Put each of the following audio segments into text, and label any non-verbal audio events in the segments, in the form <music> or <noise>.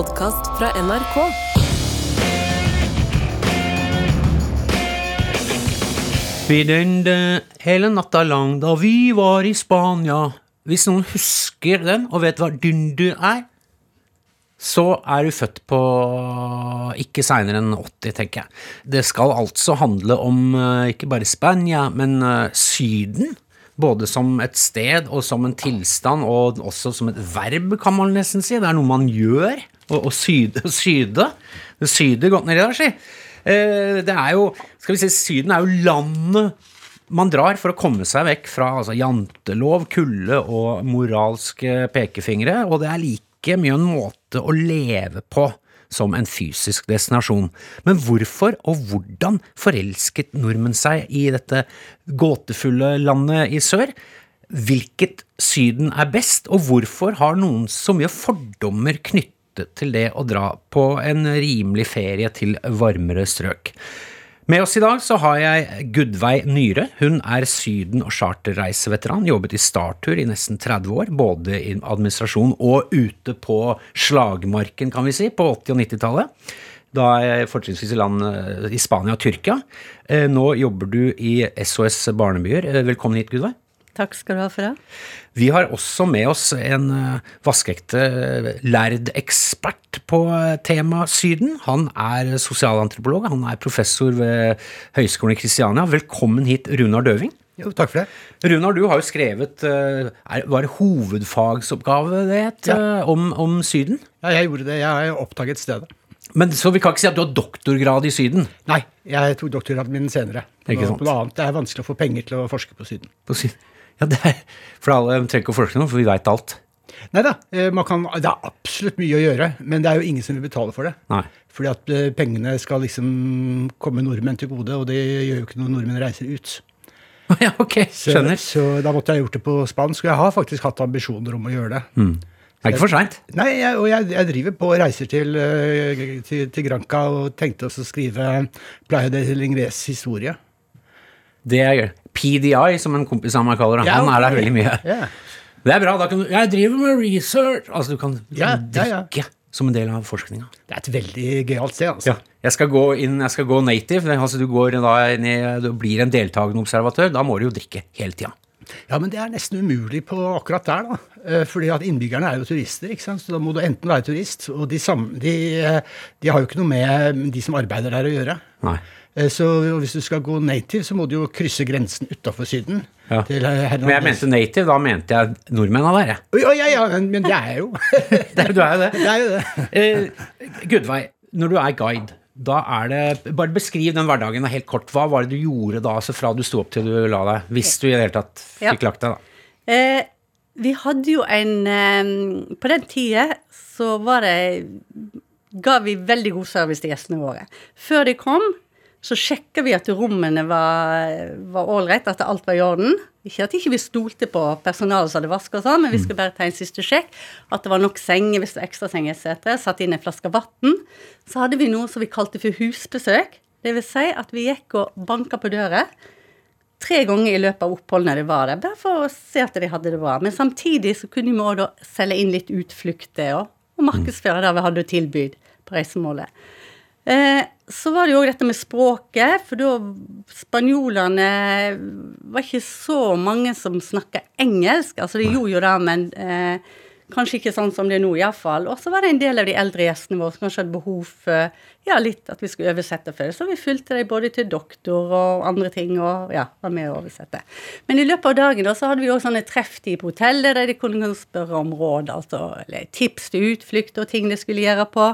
podkast fra NRK. Vi døgnde hele natta lang da vi var i Spania. Hvis noen husker den og vet hva dundu er, så er du født på ikke seinere enn 80, tenker jeg. Det skal altså handle om eh, ikke bare Spania, men eh, Syden. Både som et sted og som en tilstand, og også som et verb, kan man nesten si. Det er noe man gjør. Å syde. <laughs> syde. Det syder godt nedi der, si. Eh, Det er jo Skal vi si, Syden er jo landet man drar for å komme seg vekk fra altså, jantelov, kulde og moralske pekefingre, og det er like mye en måte å leve på som en fysisk destinasjon. Men hvorfor og hvordan forelsket nordmenn seg i dette gåtefulle landet i sør? Hvilket Syden er best, og hvorfor har noen så mye fordommer knyttet til det å dra på en rimelig ferie til varmere strøk? Med oss i dag så har jeg Gudveig Nyre. Hun er Syden- og charterreiseveteran. Jobbet i Startur i nesten 30 år, både i administrasjon og ute på slagmarken, kan vi si, på 80- og 90-tallet. Da er jeg fortrinnsvis i land eh, i Spania og Tyrkia. Eh, Nå jobber du i SOS Barnebyer. Eh, Velkommen hit, Gudveig. Takk skal du ha for det. Vi har også med oss en eh, vaskeekte eh, lærd ekspert på temaet tema Syden. Han er sosialantropolog, han er professor ved Høgskolen i Kristiania. Velkommen hit, Runar Døving. Jo, takk for det. Runar, du har jo skrevet eh, er, Var det hovedfagsoppgave det het, Ja. om, om Syden? Ja, jeg gjorde det. Jeg har oppdaget stedet. Men Så vi kan ikke si at du har doktorgrad i Syden? Nei, jeg tok doktorgraden min senere. Ikke sant. noe annet. Det er vanskelig å få penger til å forske på Syden. På Syden. Ja, er, for alle trenger ikke å forske noe, for vi veit alt. Nei da, eh, kan, det er absolutt mye å gjøre, men det er jo ingen som vil betale for det. Nei. Fordi at eh, pengene skal liksom komme nordmenn til gode, og det gjør jo ikke når nordmenn reiser ut. <laughs> Ja, ok, Så, skjønner. så da måtte jeg gjort det på spansk, og jeg har faktisk hatt ambisjoner om å gjøre det. Det er ikke for seint. Nei, jeg, og jeg, jeg driver på reiser til, eh, til, til Granca og tenkte også å skrive Playa de Lingres historie. Det er gøy. PDI, som en kompis av meg kaller det. Ja, Han er der veldig mye. Ja. Det er bra. Da kan du Jeg driver med research! Altså, du kan, du Ja, kan ja, ja. drikke som en del av forskninga. Det er et veldig gøyalt sted, altså. Ja. Jeg skal gå inn, jeg skal gå native. Altså, du, går da inn i, du blir en deltakende observatør. Da må du jo drikke hele tida. Ja, men det er nesten umulig på akkurat der, da. Eh, Fordi at innbyggerne er jo turister, ikke sant. Så da må du enten være turist, og de, samme, de, eh, de har jo ikke noe med de som arbeider der å gjøre. Nei. Eh, Så hvis du skal gå native, så må du jo krysse grensen utafor Syden. Ja. Til Men jeg mente native, da mente jeg nordmenn av dere. Oi, ja, ja, men det er jeg <laughs> jo. Du er jo det. <laughs> det er jo det. Eh, Gudveig, når du er guide, da er det Bare beskriv den hverdagen helt kort. Hva var det du gjorde da, altså fra du sto opp til du la deg? Hvis du i det hele tatt Ja. fikk lagt deg, da. Eh, vi hadde jo en eh, På den tida så var det Ga vi veldig god service til gjestene våre. Før de kom, så sjekka vi at rommene var ålreit, at alt var i orden. Ikke at ikke vi stolte på personalet som hadde vaska og sånn, men vi skulle bare ta en siste sjekk. At det var nok senger hvis det var ekstrasenger etc. Satt inn en flaske vann. Så hadde vi noe som vi kalte for husbesøk. Det vil si at vi gikk og banka på døra tre ganger i løpet av oppholdene de var der, bare for å se at de hadde det bra. Men samtidig så kunne vi òg selge inn litt utflukter og, og markedsføre det vi hadde tilbud på reisemålet. Eh, så var det jo òg dette med språket, for da spanjolene var ikke så mange som snakka engelsk. Altså de gjorde jo det, men eh, kanskje ikke sånn som det er nå, iallfall. Og så var det en del av de eldre gjestene våre som kanskje hadde behov for ja, litt at vi skulle oversette for det. Så vi fulgte dem både til doktor og andre ting, og ja, var med å oversette. Men i løpet av dagen da, så hadde vi òg sånne trefftid på hotellet der de kunne spørre om råd, altså eller tips til utflukt og ting de skulle gjøre på.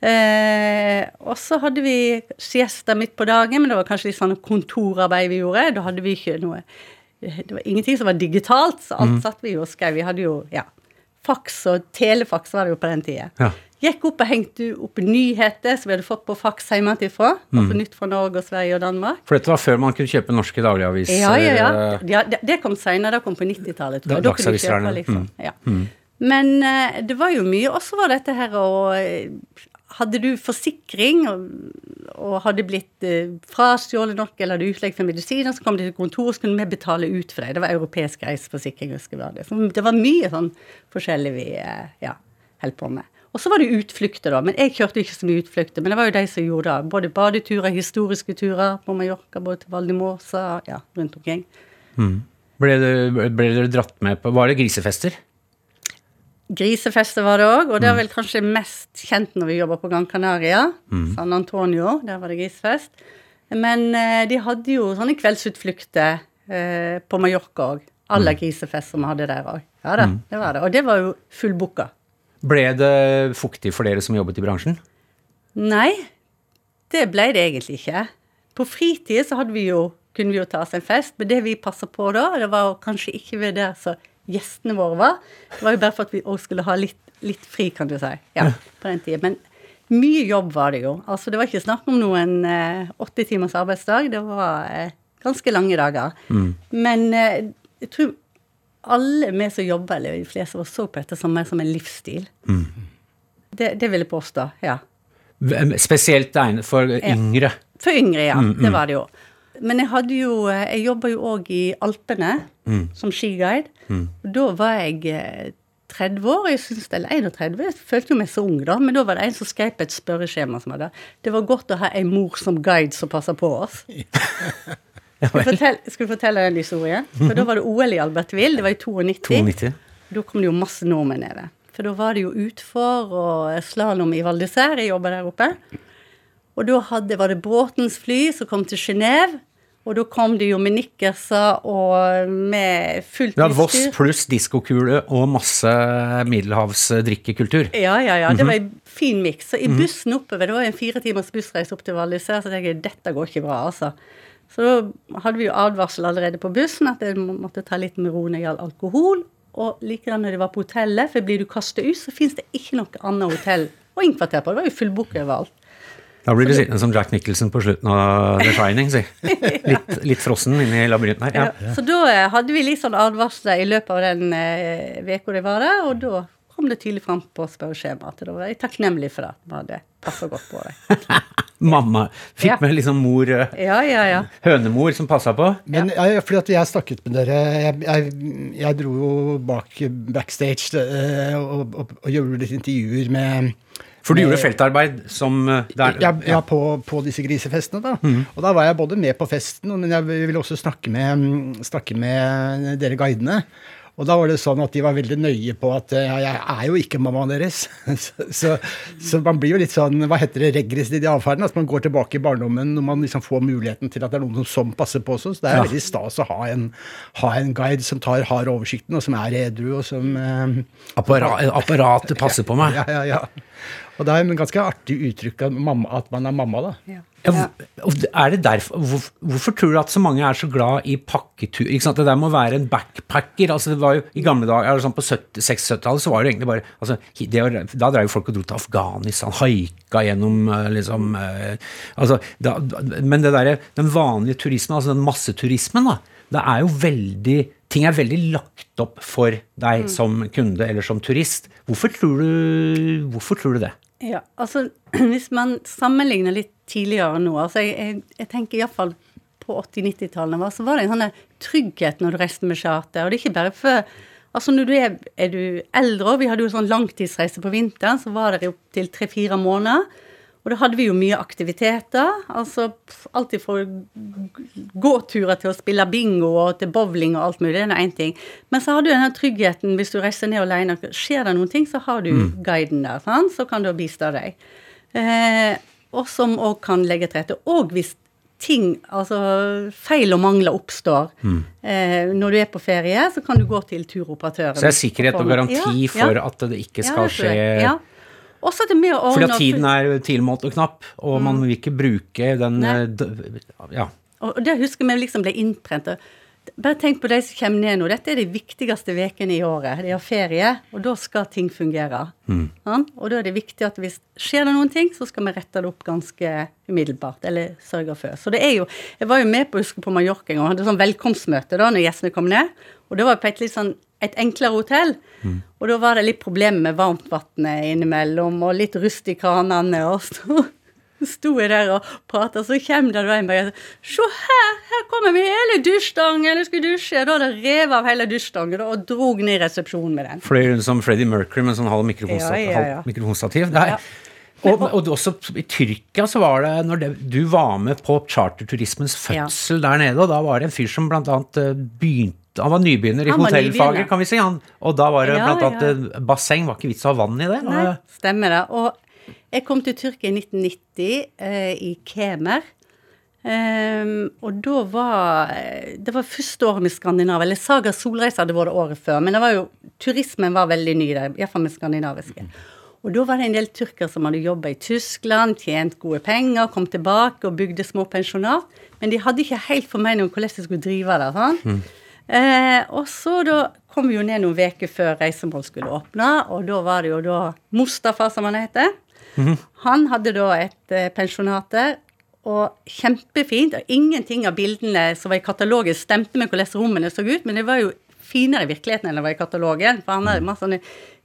Eh, og så hadde vi siesta midt på dagen, men det var kanskje litt sånn kontorarbeid vi gjorde. Da hadde vi ikke noe Det var ingenting som var digitalt, så alt satt vi jo og skrev. Vi hadde jo ja, faks og telefaks var det jo på den tida. Ja. Gikk opp og hengte opp nyheter som vi hadde fått på faks hjemmefra. Altså nytt fra Norge og Sverige og Danmark. For dette var før man kunne kjøpe norske dagligavisen. Ja, ja, ja. ja det, det kom seinere. Det kom på 90-tallet. tror jeg. Da- Da kunne du kjøpe, det. liksom. Ja. Men eh, det var jo mye. Og så var dette her å eh, Hadde du forsikring og, og hadde blitt eh, frastjålet nok eller hadde utlegg for medisiner, så kom de til kontoret så kunne vi betale ut for deg. Det var europeisk reiseforsikring. husker jeg det. Så det var mye sånn forskjellig vi eh, ja, holdt på med. Og så var det utflukter, da. Men jeg kjørte ikke så mye utflukter. Men det var jo de som gjorde det. Både badeturer, historiske turer på Mallorca, både til Valdemorsa, ja, rundt omkring. Mm. ble dere dratt med på Var det grisefester? Grisefester var det òg, og det er vel kanskje mest kjent når vi jobber på Gran Canaria. San Antonio, der var det grisefest. Men eh, de hadde jo sånne kveldsutflukter eh, på Mallorca òg. Alle grisefest som vi hadde der òg. Ja da, det var det. Og det var jo fullbooka. Ble det fuktig for dere som jobbet i bransjen? Nei, det ble det egentlig ikke. På fritid så hadde vi jo, kunne vi jo ta oss en fest, men det vi passa på da, det var kanskje ikke ved der så gjestene våre var. Det var jo bare for at vi òg skulle ha litt, litt fri, kan du si. Ja, på den tiden. Men mye jobb var det jo. Altså, det var ikke snakk om noen eh, åtte timers arbeidsdag. Det var eh, ganske lange dager. Men eh, jeg tror alle vi som jobber, eller de fleste av oss, så på dette som som en livsstil. Det, det vil jeg påstå, ja. Spesielt egnet for yngre. For yngre, ja. Det var det jo. Men jeg hadde jo Jeg jobba jo òg i Alpene som skiguide. Og da var jeg eh, 30 år, jeg synes, eller 31, jeg følte jo meg så ung da, men da var det en som skrev på et spørreskjema som hadde Det var godt å ha ei mor som guide som passer på oss. <laughs> Skal vi fortelle, skal jeg fortelle den historien? For da var det OL i Albertville, det var i 92. 92. Da kom det jo masse nordmenn nede. For da var det jo utfor og slalåm i Val d'Isère, jeg jobba der oppe. Og da hadde, var det Bråtens fly som kom til Genéve. Og da kom de jo med nikkerser og med fullt Ja, Voss pluss diskokule og masse middelhavsdrikkekultur. Ja, ja, ja. Det var Mhm. en fin miks. Så i bussen oppover, det var en fire timers bussreise opp til Val så tenkte jeg dette går ikke bra, altså. Så da hadde vi jo advarsel allerede på bussen at jeg måtte ta litt med ro når det gjaldt alkohol. Og likedan når det var på hotellet, for blir du kastet ut, så fins det ikke noe annet hotell å innkvartere på. Det var jo fullbooka overalt. Da blir du sittende som Jack Nicholson på slutten av The Shining, si. <laughs> Litt, litt frossen inni labyrinten her. Ja. Ja. Så da eh, hadde vi litt sånn advarsler i løpet av den uka det var der, og da kom det tydelig fram på spørreskjemaet da var jeg takknemlig for det. Vi hadde passa godt på det. <laughs> Mamma fikk Ja. med liksom mor eh, Ja, ja, ja. Hønemor som passa på. Men ja. fordi at jeg snakket med dere Jeg, jeg, jeg dro jo bak backstage og, og, og, og gjorde litt intervjuer med For du med- gjorde feltarbeid som eh, der, ja, ja, på, på disse grisefestene, da. Og da var jeg både med på festen, men jeg ville også snakke med, snakke med dere guidene. Og da var det sånn at de var veldig nøye på at eh, ja, jeg er jo ikke mammaen deres. <laughs> så, så, så man blir jo litt sånn, hva heter det, regressiv i atferden. At man går tilbake i barndommen når man liksom får muligheten til at det er noen som, sånn passer på oss. Så det er Ja. veldig stas å ha en, ha en guide som tar hard oversikten, og som er edru, og som eh, Appara apparatet passer på meg. Ja, ja, ja. Og det er en ganske artig uttrykk at, mamma, at man er mamma, da. ja. Ja, er det derfor, hvor, hvorfor tror du at så mange er så glad i pakketur? Det der må være en backpacker. altså det var jo I gamle dager, sånn på 70 60-70-tallet, så var det egentlig bare altså, det, var- Da drev folk og dro til Afghanistan, haika gjennom eh, liksom eh, altså, da, Men det der, den vanlige turismen, altså den masseturismen, da, det er jo veldig Ting er veldig lagt opp for deg som kunde eller som turist. Hvorfor tror du, hvorfor tror du det? Ja, altså <clears throat> hvis man sammenligner litt tidligere nå, altså jeg, jeg, jeg tenker iallfall på 80-90-tallene, så var det en sånn trygghet når du reiste med charter. Og det er ikke bare for Altså når du er, er du eldre, og vi hadde jo sånn langtidsreise på vinteren, så var det opptil tre-fire måneder. Og da hadde vi jo mye aktiviteter. Altså alt fra gåturer til å spille bingo og til bowling og alt mulig. Det er én ting. Men så har du denne tryggheten hvis du reiser ned alene. Skjer det noen ting, så har du guiden der. Sant? Så kan du bistå deg. Eh, og som òg kan legge til rette. Og hvis ting, altså feil og mangler oppstår eh, når du er på ferie, så kan du gå til turoperatøren. Så det er sikkerhet og garanti Ja, for ja. at det ikke skal ja, skje. Ja. Også det med å Fordi at tiden er tilmålt og knapp, og man vil ikke bruke den eh, Ja. Og det husker vi liksom ble innprent. Bare tenk på de som kommer ned nå. Dette er de viktigste ukene i året. De har ferie, og da skal ting fungere. Sant? Og da er det viktig at hvis skjer det noen ting, så skal vi rette det opp ganske umiddelbart. Eller sørge for. Så det er jo Jeg var jo med på husker på Mallorca en gang, hadde sånn velkomstmøte da når gjestene kom ned. Og det var på et litt sånn et enklere hotell. Og da var det litt problemer med varmtvannet innimellom, og litt rust i kranene. og så sto jeg der og prata, så kommer det en bare Se her, her kommer vi hele dusjstangen, jeg skulle dusje. Da hadde jeg revet av hele dusjstangen og drog ned i resepsjonen med den. Fløy rundt som Freddie Mercury med sånn halv mikrofonstativ. Ja, ja, ja. mikrofonstativ. Og, og også i Tyrkia så var det når det, du var med på charterturismens fødsel der nede, og da var det en fyr som blant annet eh, begynte han var nybegynner i hotellfaget, kan vi si. Han, og da var det blant annet eh, basseng. Var ikke vits å ha vann i det. Nei, stemmer det. Og jeg kom til Tyrkia i 1990, eh, i Kemer. Um, og da var eh, Det var første året med Skandinavia. Eller Saga Solreise hadde vært året før, men det var jo, turismen var veldig ny der, iallfall med skandinaviske. Og da var det en del tyrkere som hadde jobba i Tyskland, tjent gode penger, kom tilbake og bygde små pensjonat. Men de hadde ikke helt formening om hvordan de skulle drive det. sånn. Eh, og så da kom vi jo ned noen uker før Reisemål skulle åpne, og da var det jo da Mustafa, som han heter. Han hadde da et pensjonate, pensjonat der, og kjempefint. Og ingenting av bildene som var i katalogen, stemte med hvordan rommene så ut, men det var jo finere i virkeligheten enn det var i katalogen, for han hadde masse sånne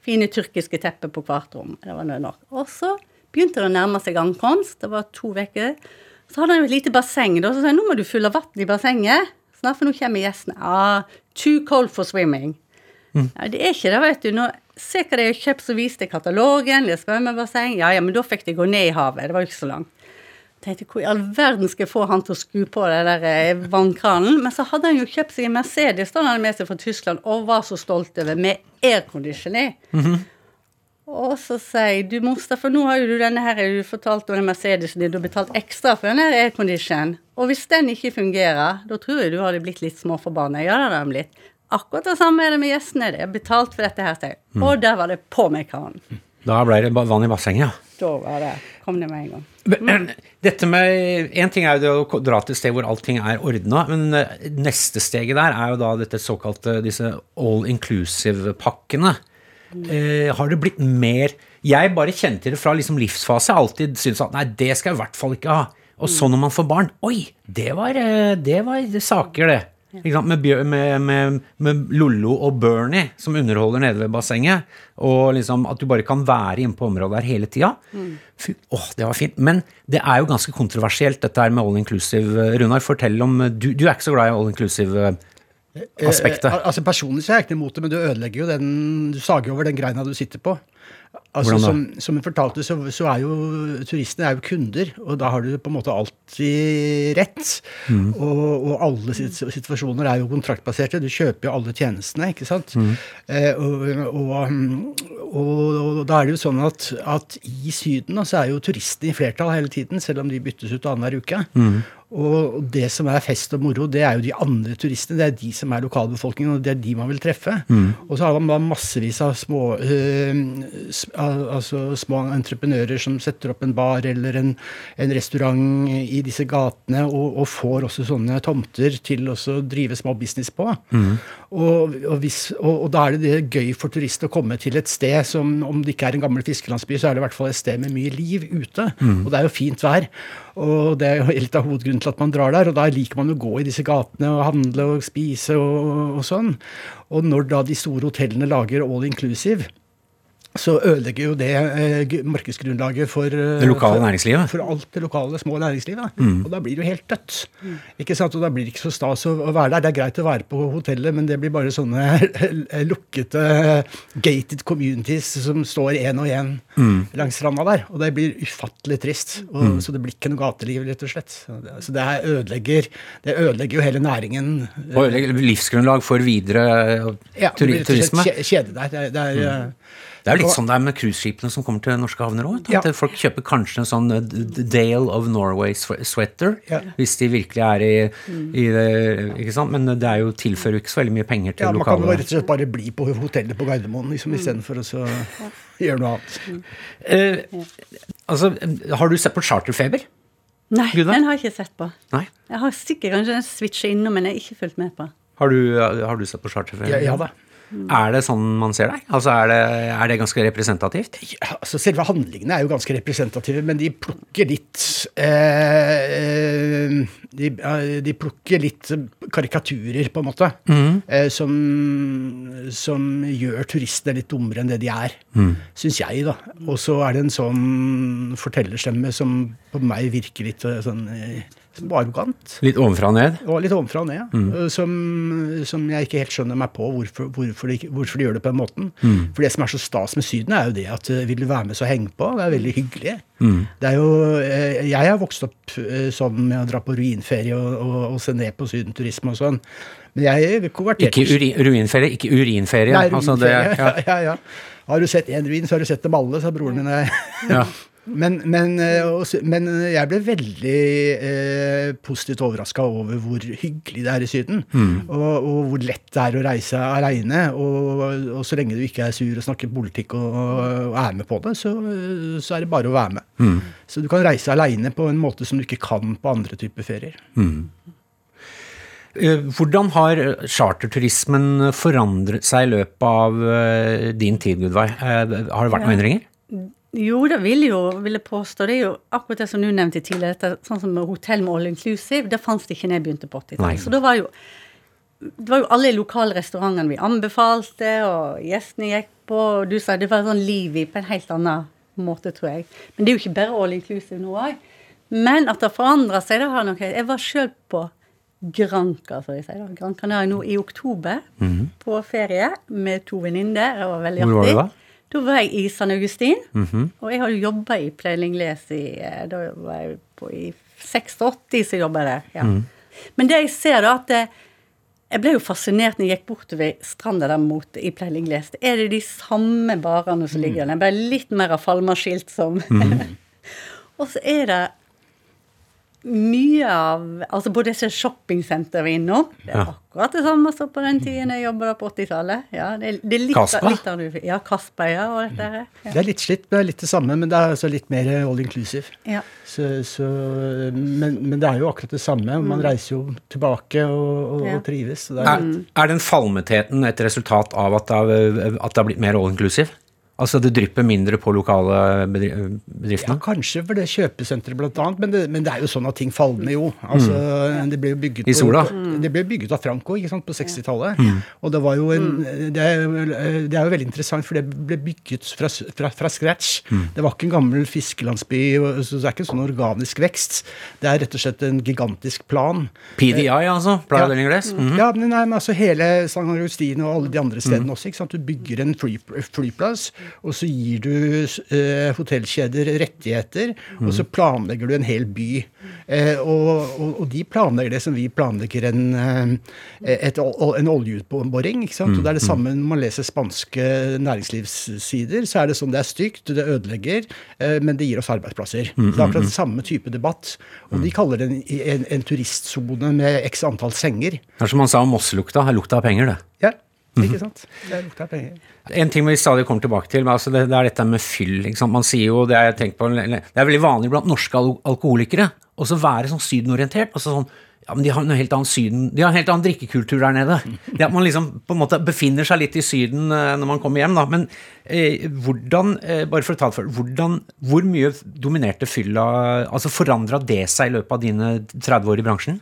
fine tyrkiske tepper på hvert rom. Det var nok. Og så begynte det å nærme seg ankomst. Det var to uker. Så hadde han jo et lite basseng. Da, så sa jeg nå må du fylle vann i bassenget, snart for nå kommer gjestene. Ah, too cold for swimming. Ja, det er ikke det, vet du. Nå, se hva de har kjøpt, så viste jeg katalogen, det er svømmebasseng. Ja, ja, men da fikk de gå ned i havet. Det var jo ikke så langt. tenkte hvor i all verden skal jeg få han til å skru på den der eh, vannkranen? Men så hadde han jo kjøpt seg en Mercedes da han hadde med seg fra Tyskland, og var så stolt over, med aircondition i. Og så sier jeg du Mustafa, nå har jo du denne her, du fortalt om den Mercedesen din, du har betalt ekstra for den aircondition. Og hvis den ikke fungerer, da tror jeg du hadde blitt litt småforbanna. Ja, det hadde han blitt. Akkurat det samme er det med gjestene. De har betalt for dette her, steg. jeg. Og der var det på med kranen. Da ble det vann i bassenget, ja. Da var det, kom det med en gang. Mm. Dette med En ting er jo det å dra til et sted hvor allting er ordna, men eh, neste steget der er jo da dette såkalte disse all inclusive-pakkene. Eh, har det blitt mer Jeg bare kjente det fra liksom livsfase. Alltid syntes at nei, det skal jeg i hvert fall ikke ha. Og så når man får barn Oi, det var, eh, det var saker, det. Ikke sant? Med, med, med, med Lollo og Bernie som underholder nede ved bassenget. Og liksom at du bare kan være inne på området her hele tida. Mm. åh, det var fint. Men det er jo ganske kontroversielt, dette her med all inclusive. Runar, fortell om Du, du er ikke så glad i all inclusive aspektet. Eh, altså Personlig så er jeg ikke imot det, men du ødelegger jo den Du sager over den greina du sitter på. Altså, som, som jeg fortalte, så, så er jo turistene er jo kunder, og da har du på en måte alltid rett. Mm. Og, og alle situasjoner er jo kontraktbaserte. Du kjøper jo alle tjenestene, ikke sant. Mm. Eh, og, og, og, og da er det jo sånn at, at i Syden så er jo turistene i flertall hele tiden, selv om de byttes ut annenhver uke. Mm. Og det som er fest og moro, det er jo de andre turistene. Det er de som er lokalbefolkningen, og det er de man vil treffe. Mm. Og så har man da massevis av små, øh, altså små entreprenører som setter opp en bar eller en, en restaurant i disse gatene, og, og får også sånne tomter til å drive små business på. Og, og, hvis, og, da er det, det gøy for turister å komme til et sted som, om det ikke er en gammel fiskelandsby, så er det i hvert fall et sted med mye liv ute. Og det er jo fint vær. Og det er jo litt av hovedgrunnen til at man drar der. Og da liker man å gå i disse gatene og handle og spise og, og sånn. Og når da de store hotellene lager all inclusive, så ødelegger jo det eh, markedsgrunnlaget for eh, Det lokale for, næringslivet. For alt det lokale, små næringslivet. Og da blir det jo helt dødt. Ikke sant? Og da blir det ikke så stas å, å være der. Det er greit å være på hotellet, men det blir bare sånne <laughs> lukkete gated communities som står én og én langs stranda der. Og det blir ufattelig trist. Og, Så det blir ikke noe gateliv, rett og slett. Så det, så det her ødelegger, det ødelegger jo hele næringen. Og ødelegger livsgrunnlag for videre Ja, det blir rett turisme. kje- kjede der. Det, er- det er, eh, Det er jo litt sånn det er med cruiseskipene som kommer til norske havner òg. Ja. Folk kjøper kanskje en sånn eh, Dale of Norway sweater, Ja. hvis de virkelig er i, i det Ikke sant? Men det er jo tilfører jo ikke så veldig mye penger til Ja, Man kan jo rett og slett bare bli på hotellet på Gardermoen liksom, istedenfor å så <laughs> gjøre noe annet. Uh, Altså, har du sett på Charterfeber? Nei, Gud, den har jeg ikke sett på. Nei. Jeg har sikkert kanskje switcha innom, men jeg har ikke fulgt med på. Har du, har du sett på Charterfeber? Ja, ja da. Er det sånn man ser deg? Altså er det, er det ganske representativt? Ja, altså Selve handlingene er jo ganske representative, men de plukker litt eh, de, eh, de, plukker litt karikaturer, på en måte, mm. eh, som, som, gjør turistene litt dummere enn det de er. Mm. Syns jeg, da. Og så er det en sånn fortellerstemme som på meg virker litt eh, sånn eh, arrogant. Litt ovenfra og ned? Og litt ovenfra og ned, mm. som, som, jeg ikke helt skjønner meg på hvorfor, hvorfor, de, hvorfor de, gjør det på den måten. Mm. For det som er så stas med Syden, er jo det at vil du være med, så heng på. Det er veldig hyggelig. Mm. Det er jo, eh, jeg har vokst opp eh, sånn med å dra på ruinferie og, og, og se ned på sydenturisme og sånn. Men jeg konverterte Ikke uri, ruinferie, ikke urinferie? Nei, ruinferie. Altså det, ja. <laughs> ja, ja, ja. Har du sett én ruin, så har du sett dem alle, sa broren min. ja. <laughs> Men, men, eh, men, jeg ble veldig eh, positivt overraska over hvor hyggelig det er i Syden. Mm. Og, og, hvor lett det er å reise aleine. Og, og, så lenge du ikke er sur og snakker politikk og, og er med på det, så, så, er det bare å være med. Mm. Så du kan reise aleine på en måte som du ikke kan på andre typer ferier. Mm. Eh, hvordan har charterturismen forandret seg i løpet av eh, din tid, Gudvai? Har det vært noen endringer? Jo, det vil jo, vil jeg påstå. Det er jo akkurat det som du nevnte tidligere, sånn som hotell med all inclusive. Det fantes det ikke da jeg begynte på 80-tallet. Så da var jo det var jo alle lokale restaurantene vi anbefalte, og gjestene gikk på, og du sa det var sånn liv i på en helt annen måte, tror jeg. Men det er jo ikke bare all inclusive nå òg. Men at det forandra seg, det har nok Jeg var sjøl på Granca, som jeg sier. Gran Canaria nå i oktober, mm -hmm. på ferie med to venninner. Det var veldig artig. Hvor var du da? Da var jeg i San Augustin, mm -hmm. og jeg har jo jobba i Pleilingles i eh, Da var jeg på i 86, så jobba jeg der. Ja. Mm. Men det jeg ser, da, at det, eh, jeg ble jo fascinert når jeg gikk bortover stranda der mot i Pleilingles. Er det de samme barene som ligger der? Bare litt mer av Falma-skilt som mm. <laughs> Og så er det mye av altså På disse shoppingsentrene vi er innom. Det er akkurat det samme som på den tiden jeg jobba på 80-tallet. Ja, det, det, er litt, Kaspa? Litt av, ja, Kasper, ja. Og dette her. Ja. Det er litt slitt, men det er litt det samme, men det er altså litt mer all inclusive. Ja. Så, så, men, men, det er jo akkurat det samme. Man mm. reiser jo tilbake og, og, ja. og trives. Er, er, er, den falmetheten et resultat av det at det har blitt mer all inclusive? Altså det drypper mindre på lokale bedriftene? Ja, kanskje for det kjøpesenteret annet, men det, men det, er jo sånn at ting falmer jo. Altså, mm. det ble jo bygget I sola? På, det ble bygget av Franco ikke sant, på 60-tallet. Mm. Og det var jo en mm. det er, det er, jo veldig interessant, for det ble bygget fra, fra, fra scratch. Mm. Det var ikke en gammel fiskelandsby, så det er ikke en sånn organisk vekst. Det er rett og slett en gigantisk plan. PDI, altså? Playa ja. del Mm. Ja, men, nei, men altså hele San Agustin og alle de andre stedene mm. også. ikke sant? Du bygger en fly, flyplass og så gir du eh, hotellkjeder rettigheter, mm. og så planlegger du en hel by. Eh, og, og, og, de planlegger det som vi planlegger en, eh, et, en oljeutboring. ikke sant? Mm. Og det er det mm. samme når man leser spanske næringslivssider. Så er det sånn det er stygt, det ødelegger, eh, men det gir oss arbeidsplasser. Mm, det er akkurat mm, samme type debatt. Og de kaller det en, en, en turistsone med x antall senger. Det er som man sa om Mosselukta, lukta av penger, det. Ja, ikke sant. Det lukta av penger. En ting vi stadig kommer tilbake til, altså det, det, er dette med fyll. Man sier jo, Det, på, det er veldig vanlig blant norske al alkoholikere å være sånn sydenorientert. Altså sånn, ja, men de har, annen syden, de har en helt annen drikkekultur der nede. Det at man liksom på en måte befinner seg litt i Syden eh, når man kommer hjem. da, Men eh, hvordan eh, bare for å ta det for, hvordan, hvor mye dominerte fylla altså Forandra det seg i løpet av dine 30 år i bransjen?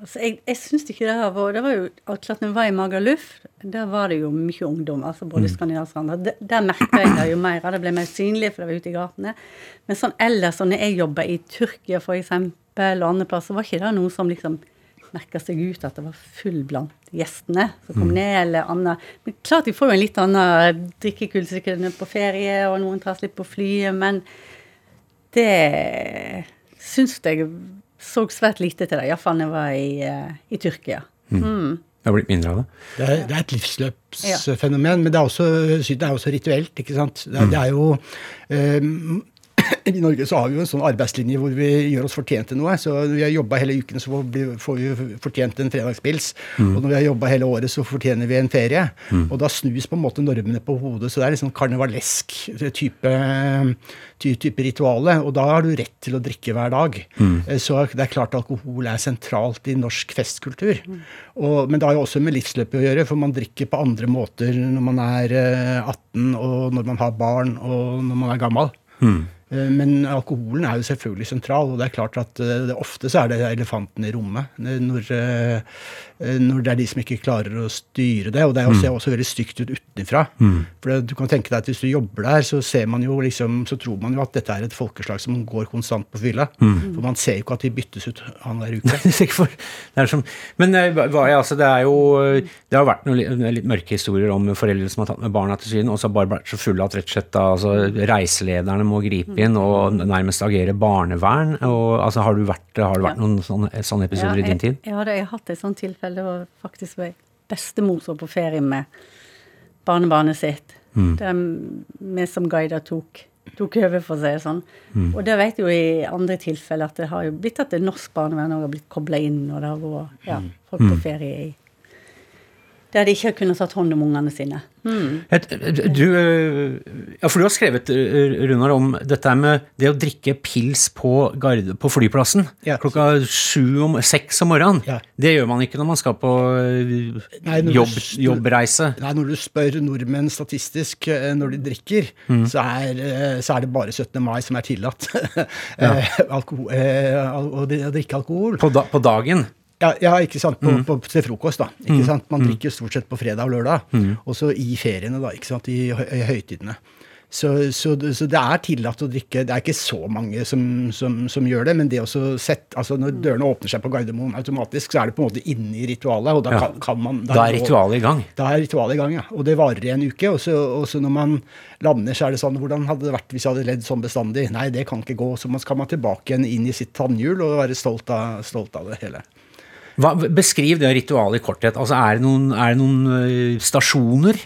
Altså, jeg jeg syns ikke det har vært Det var jo klart når vi var i Magaluf, der var det jo mye ungdom. altså både mm. skandinavsk og andre. Der merka jeg det jo mer. Det ble mer synlig, for det var ute i gatene. Men sånn ellers, når jeg jobba i Tyrkia f.eks., og andre plasser, var ikke det noe som liksom merka seg ut at det var full blant gjestene som kom mm. ned, eller annet. Men klart de får jo en litt annen drikkekultur sikkert på ferie, og noen tar litt på flyet, men det syns jeg så svært lite til det, iallfall da jeg var i, uh, i Tyrkia. Mm. Mm. Det har blitt mindre av det? Det er, det er et livsløpsfenomen, ja. men det er også, det er også rituelt. ikke sant? Det, mm. det er jo um, <laughs> I Norge så har vi jo en sånn arbeidslinje hvor vi gjør oss fortjent til noe. Så når vi har jobba hele uken, så får vi, fortjent en fredagspils. Og når vi har jobba hele året, så fortjener vi en ferie. Og da snus på en måte normene på hodet. Så det er liksom karnevalesk type, type rituale. Og da har du rett til å drikke hver dag. Mm. Så det er klart alkohol er sentralt i norsk festkultur. Og, men det har jo også med livsløpet å gjøre, for man drikker på andre måter når man er eh, 18, og når man har barn, og når man er gammel. Eh, Men alkoholen er jo selvfølgelig sentral, og det er klart at eh, ofte så er det elefanten i rommet. eh, Når, eh, eh, når det er de som ikke klarer å styre det. Og det er også, ser også veldig stygt ut utenfra. For det, du kan tenke deg at hvis du jobber der, så ser man jo liksom, så tror man jo at dette er et folkeslag som går konstant på fylla. For man ser jo ikke at de byttes ut annenhver uke. <laughs> Det er for, som, men eh, hva, altså, det er jo Det har vært noen litt, mørke historier om foreldre som har tatt med barna til Syden, og så har bare vært så fulle at rett og slett da, altså, reiselederne må gripe inn og nærmest agere barnevern. Og, altså, har, du vært, har det vært Ja. noen sånne, sånne episoder i din tid? Ja, det- jeg har hatt et sånt tilfelle. Det var faktisk min bestemor som var på ferie med barnebarnet sitt. Der vi som guider tok, tok over, for å si det sånn. Og det vet jo i andre tilfeller at det har jo blitt at det norsk barnevern òg har blitt kobla inn, og det har vært ja, folk på ferie i Der de ikke har kunnet tatt hånd om ungene sine. Mm. Du, ja, for du har skrevet, Runar, om dette med det å drikke pils på, garde, på flyplassen Ja. klokka sju om, seks om morgenen. Ja. Det gjør man ikke når man skal på Nei, jobb, du jobbreise. Nei, Når du spør nordmenn statistisk eh, når de drikker, så, er, eh, så er det bare 17. mai som er tillatt <laughs> eh, å drikke alkohol. På, da, på dagen. Ja, ja, ikke sant, på, på, til frokost, da. Ikke sant? Man drikker stort sett på fredag og lørdag. Og så i feriene, da. ikke sant, I, i høytidene. Så, så, så det er tillatt å drikke. Det er ikke så mange som, som, som gjør det, men det også sett, altså når dørene åpner seg på Gardermoen automatisk, så er det på en måte inne i ritualet. og da kan, kan man... Da er ritualet i gang. da er ritualet i gang, ja. Og det varer i en uke. Og så, og så når man lander, så er det sånn Hvordan hadde det vært hvis jeg hadde ledd sånn bestandig? Nei, det kan ikke gå. Så man skal man tilbake igjen inn i sitt tannhjul og være stolt av, stolt av det hele. Hva, beskriv det ritualet i korthet. Altså, er det noen, er det noen øh, stasjoner?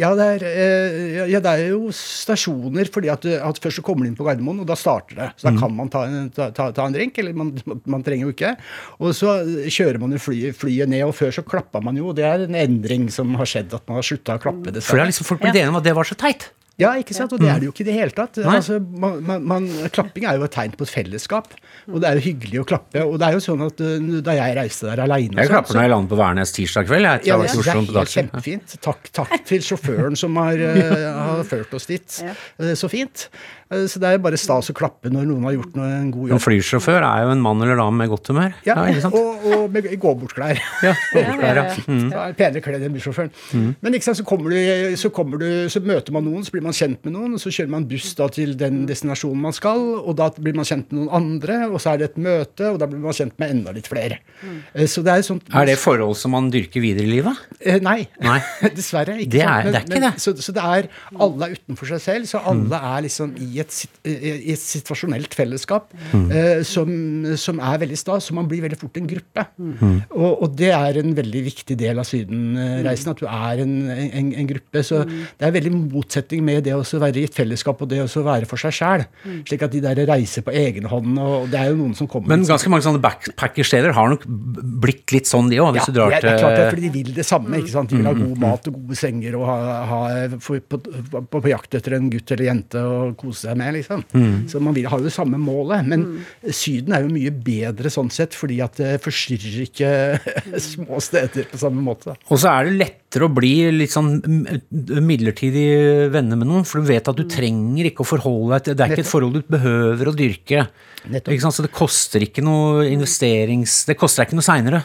Ja det, er, eh, ja, det er jo stasjoner, fordi at, at først så kommer du inn på Gardermoen, og da starter det. Så da kan man ta en, ta, ta, ta en drink, eller man, man trenger jo ikke. Og så kjører man jo flyet, flyet ned, og før så klappa man jo. og Det er en endring som har skjedd, at man har slutta å klappe. For det dessverre. er liksom folk blir enige om at det var så teit. Ja, ikke sant? Og det er det jo ikke i det hele tatt. Altså, man, man, man, klapping er jo et tegn på et fellesskap, og det er jo hyggelig å klappe. Og det er jo sånn at uh, da jeg reiste der aleine Jeg klapper når jeg lander på Værnes tirsdag kveld. Jeg ja, det, det er helt kjempefint. Takk, takk til sjåføren som har, uh, <laughs> har ført oss dit. Ja. Uh, så fint. Uh, så det er bare stas å klappe når noen har gjort noe, en god En jobb. flysjåfør er jo en mann eller dame med godt humør. Ja, ikke sant? og, og med gå-bort-klær. Ja, gåbordsklær, ja. Mm. Er penere kledd enn bussjåføren. Men ikke sant, så, kommer du, så, kommer du, så møter man noen, så blir man kjent med noen, og så kjører man buss da til den destinasjonen man skal, og da blir man kjent med noen andre, og så er det et møte, og da blir man kjent med enda litt flere. Mm. Så det er sånt Er det forhold som man dyrker videre i livet? Eh, Nei. Nei. <laughs> Dessverre. Ikke Det sant? er- det er ikke det. Så, så det er alle er utenfor seg selv, så alle er liksom i et, eh, i et situasjonelt fellesskap eh, som, som er veldig stas, så man blir veldig fort en gruppe. Og, og det er en veldig viktig del av Sydenreisen, at du er en, en, en gruppe. Så det er veldig motsetning med det å være i et fellesskap og det å være for seg sjæl. Slik at de der reiser på egen hånd, og det er jo noen som kommer Men ganske mange sånne backpackersteder har nok blitt litt sånn, de òg, hvis ja, du drar det, er- det er klart det, er fordi de vil det samme. ikke sant? De vil ha god mat og gode senger og ha, ha, for, på, på, på jakt etter en gutt eller jente og kose seg med. liksom. Så man vil ha jo det samme målet. Men Syden er jo mye bedre sånn sett, fordi at det forstyrrer ikke <laughs> små steder på samme måte. Og så er det lettere å bli litt sånn midlertidig venner med noen, for du vet at du trenger ikke å forholde deg til Det er ikke et forhold du behøver å dyrke. Ikke sant? Så det koster ikke noe investerings... Det koster deg ikke noe seinere.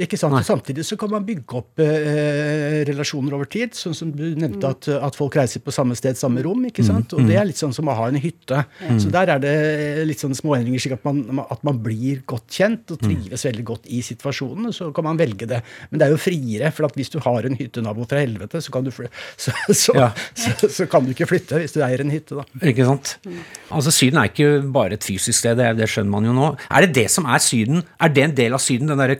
Nei, ikke sant? Og Samtidig så kan man bygge opp eh, relasjoner over tid. Sånn som du nevnte, at, at folk reiser på samme sted, samme rom. ikke sant? Og det er litt sånn som å ha en hytte. Så der er det litt sånn småendringer, slik at man, at man blir godt kjent og trives veldig godt i situasjonen. og Så kan man velge det. Men det er jo friere, for at hvis du har en hyttenabo fra helvete, så kan du, <laughs> så, så, Ja. så, kan du ikke flytte hvis du eier en hytte, da. Ikke sant? Altså Syden er ikke bare et fysisk sted, det, det skjønner man jo nå. Er det det som er Syden? Er det en del av Syden, den der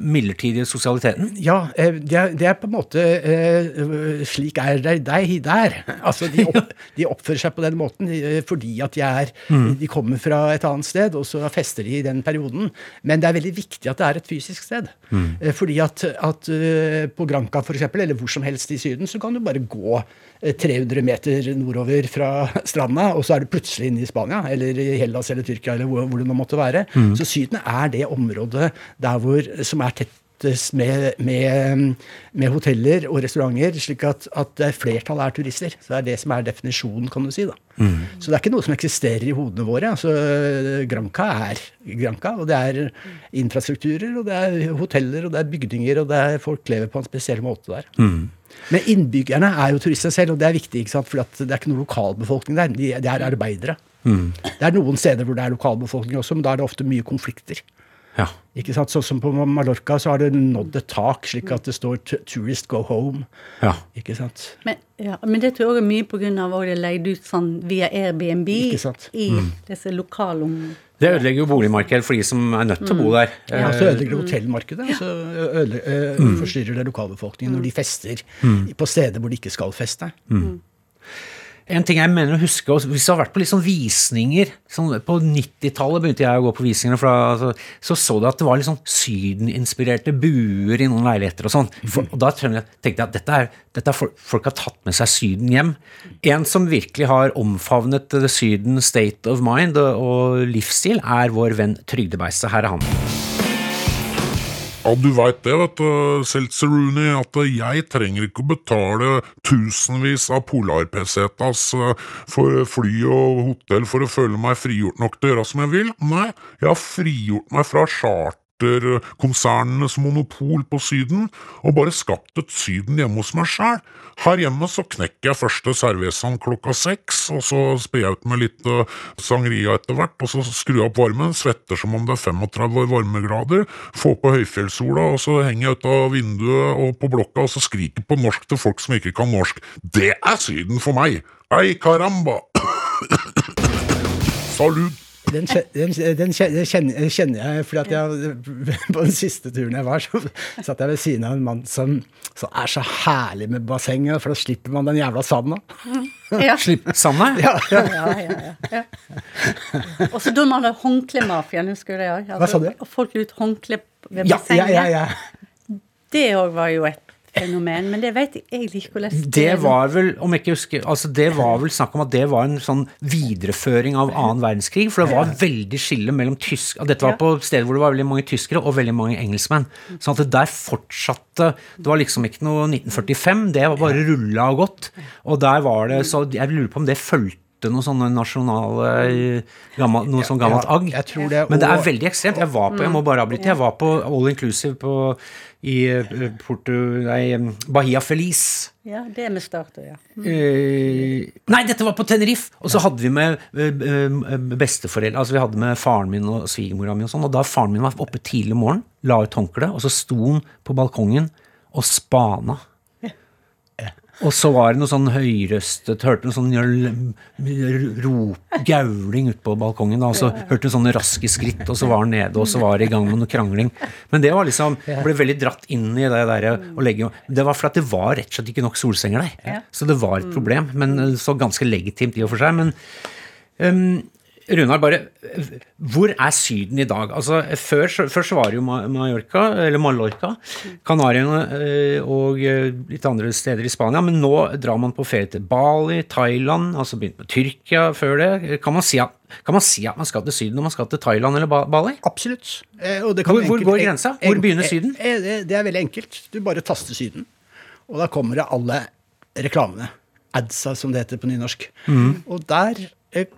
midlertidige sosialiteten? Ja, eh, det er, det er på en måte eh, Slik er det deg der. Altså, de, opp, <laughs> de oppfører seg på den måten eh, fordi at de er De kommer fra et annet sted, og så fester de i den perioden. Men det er veldig viktig at det er et fysisk sted. Mm. Fordi at, at på Granca f.eks., eller hvor som helst i Syden, så kan du bare gå eh, 300 meter nordover fra <laughs> stranda, og så er du plutselig inne i Spania, eller i Hellas eller Tyrkia, eller hvor, hvor det nå måtte være. Så Syden er det området der hvor, som er tettest med, med, med hoteller og restauranter, slik at, at er flertallet er turister. Så det er det som er definisjonen, kan du si. da. Så det er ikke noe som eksisterer i hodene våre. altså Granca er Granca, og det er infrastrukturer, og det er hoteller, og det er bygninger, og det er folk lever på en spesiell måte der. Men innbyggerne er jo turister selv, og det er viktig, ikke sant? for det er ikke noe lokalbefolkning der. De, de er arbeidere. Det er noen steder hvor det er lokalbefolkning også, men da er det ofte mye konflikter. Ja. Ikke sant? Sånn som på Mallorca så har det nådd et tak, slik at det står 'tourist go home'. ja. Ikke sant? Men, ja, men det tror jeg er mye pga. at det er leid ut sånn via Airbnb Ikke sant? i disse lokalområdene. Det ødelegger jo boligmarkedet for de som er nødt til å bo der. Ja, Eh, så ødelegger det hotellmarkedet. Så ødele, ø, forstyrrer det lokalbefolkningen når de fester på steder hvor de ikke skal feste. En ting jeg mener å huske, hvis du har vært på sånn visninger sånn På 90-tallet begynte jeg å gå på visninger, da, så, så så du at det var litt sånn sydeninspirerte buer i noen leiligheter og sånn. Og da tenkte jeg at dette er, dette er folk, folk har tatt med seg Syden hjem. En som virkelig har omfavnet Syden state of mind og livsstil, er vår venn Trygdebeistet. Her er han. Ja, du veit det, vet du, Seltzer Rooney, at jeg trenger ikke å betale tusenvis av Polar-PC-tas for fly og hotell for å føle meg frigjort nok til å gjøre som jeg vil. Nei, jeg har frigjort meg fra charterkonsernenes monopol på Syden, og bare skapt et Syden hjemme hos meg sjæl. Her hjemme så knekker jeg første cervezaen klokka seks, og så sprer jeg ut med litt eh, sangria etter hvert, og så skrur jeg opp varmen, svetter som om det er 35 varmegrader, får på høyfjellssola, og så henger jeg ut av vinduet og på blokka og så skriker på norsk til folk som ikke kan norsk. Det er Syden for meg! Ei caramba! <coughs> Salut! Den, den, den kjenner, kjenner jeg, fordi at jeg, <laughs> på den siste turen jeg var, så satt jeg ved siden av en mann som, som er så herlig med bassenget, for da slipper man den jævla sanda. Ja. <laughs> Slipp sanda? Ja, ja. Ja, ja, ja. ja. Og så da man hadde håndklemafiaen, husker du det òg? Hva sa du? Folk la ut håndkle ved Ja, ja, ja, ja. Det òg var jo et fenomen, men det vet jeg egentlig ikke hvordan Det var vel, om jeg ikke husker altså det var vel snakk om at det var en sånn videreføring av annen verdenskrig, for det var veldig skille mellom tysk Dette var på steder hvor det var veldig mange tyskere og veldig mange engelskmenn. Sånn at det der fortsatte Det var liksom ikke noe 1945, det var bare rulla og gått. Og der var det Så jeg lurer på om det fulgte noe sånne nasjonale gammel, Noe sånn gammelt agg. jeg tror det, Men det er veldig ekstremt. Jeg var på, jeg må bare avbryte, jeg var på all inclusive på, i eh, Porto, nei, Bahia Feliz. Ja, det er med start, ja. Eh, nei, dette var på Tenerife! Og så hadde vi med eh, besteforeldre Altså vi hadde med faren min og svigermora mi, og sånn, og da faren min var oppe tidlig om morgenen, la ut håndkleet, og så sto han på balkongen og spana. Og så var det noe sånn høyrøstet Hørte noe sånn rop, gauling ute på balkongen. Da, og så hørte du sånne raske skritt, og så var han nede, og så var det i gang med noe krangling. Men det var liksom ble veldig dratt inn i det der å legge Det var fordi det var rett og slett ikke nok solsenger der. Så det var et problem. Men eh, så ganske legitimt i og for seg. Men um, Runar, bare Hvor er Syden i dag? Altså, før, før så var det jo Mallorca, eller Mallorca, Kanariene eh, og eh, litt andre steder i Spania, men nå drar man på ferie til Bali, Thailand, altså begynt med Tyrkia før det. Kan man si at, kan man, si at man skal til Syden når man skal til Thailand eller Bali? Absolutt. Eh, og det kan Hvor- hvor går grensa? Hvor begynner Syden? Det, er veldig enkelt. Du bare taster Syden, og da kommer det alle reklamene. Adsa, som det heter på nynorsk. Mm. Og der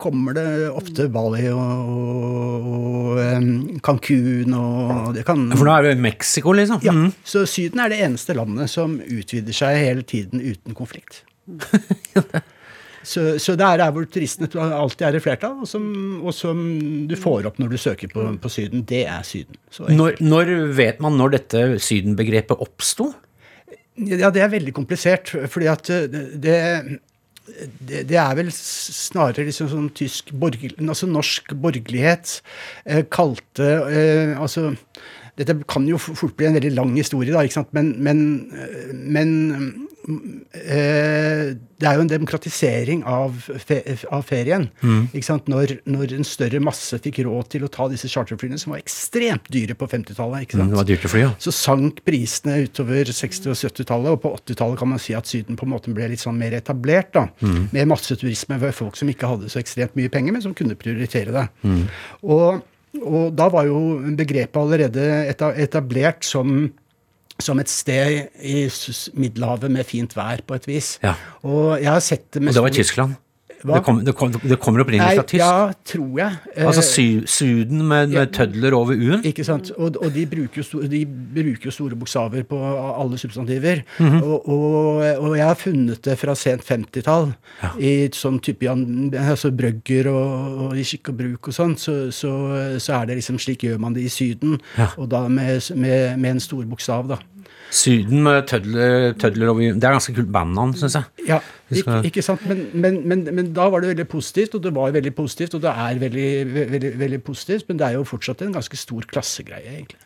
kommer det ofte Bali og, og og Cancún og det kan For nå er vi i Mexico, liksom. ja, Mm. Så Syden er det eneste landet som utvider seg hele tiden uten konflikt. Så, så det er der hvor turistene alltid er i flertall, og som, og som du får opp når du søker på, på Syden. Det er Syden. Når, når vet man når dette Syden-begrepet oppsto? Ja, det er veldig komplisert, fordi at eh, det, det, det er vel snarere liksom sånn tysk borgerlig, altså norsk borgerlighet eh, kalte eh, Altså Dette kan jo fort bli en veldig lang historie, da, ikke sant? men, men, men eh, det er jo en demokratisering av, fe, av ferien. Ikke sant? Når, når en større masse fikk råd til å ta disse charterflyene, som var ekstremt dyre på 50-tallet. ikke sant? Det var dyrt å fly, ja. Så sank prisene utover 60- og 70-tallet, og på 80-tallet kan man si at Syden på en måte ble litt sånn mer etablert. da, Med masseturisme for folk som ikke hadde så ekstremt mye penger, men som kunne prioritere det. Og, og da var jo begrepet allerede etablert som som et sted i Middelhavet med fint vær, på et vis. Ja. Og jeg har sett det med Og det var Tyskland. Hva? Det, kom, det, kom, det kommer opprinnelig fra tysk. Ja, tror jeg. Eh, Altså sy, Syden med, med tødler over U-en. Ikke sant? Og, og de, bruker jo de bruker jo store bokstaver på alle substantiver. Mhm. og, og, og jeg har funnet det fra sent 50-tall, i sånn type altså Brøgger og i skikk og bruk og sånn, så, så, så er det liksom slik gjør man det i Syden, Ja. og da med, med, med en stor bokstav, da. Syden med tødler, tødler Det er ganske kult bandnavn, syns jeg. Ja, ikke, ikke sant? Men, men, men, men da var det veldig positivt, og det var veldig positivt, og det er veldig, veldig, veldig positivt, men det er jo fortsatt en ganske stor klassegreie, egentlig.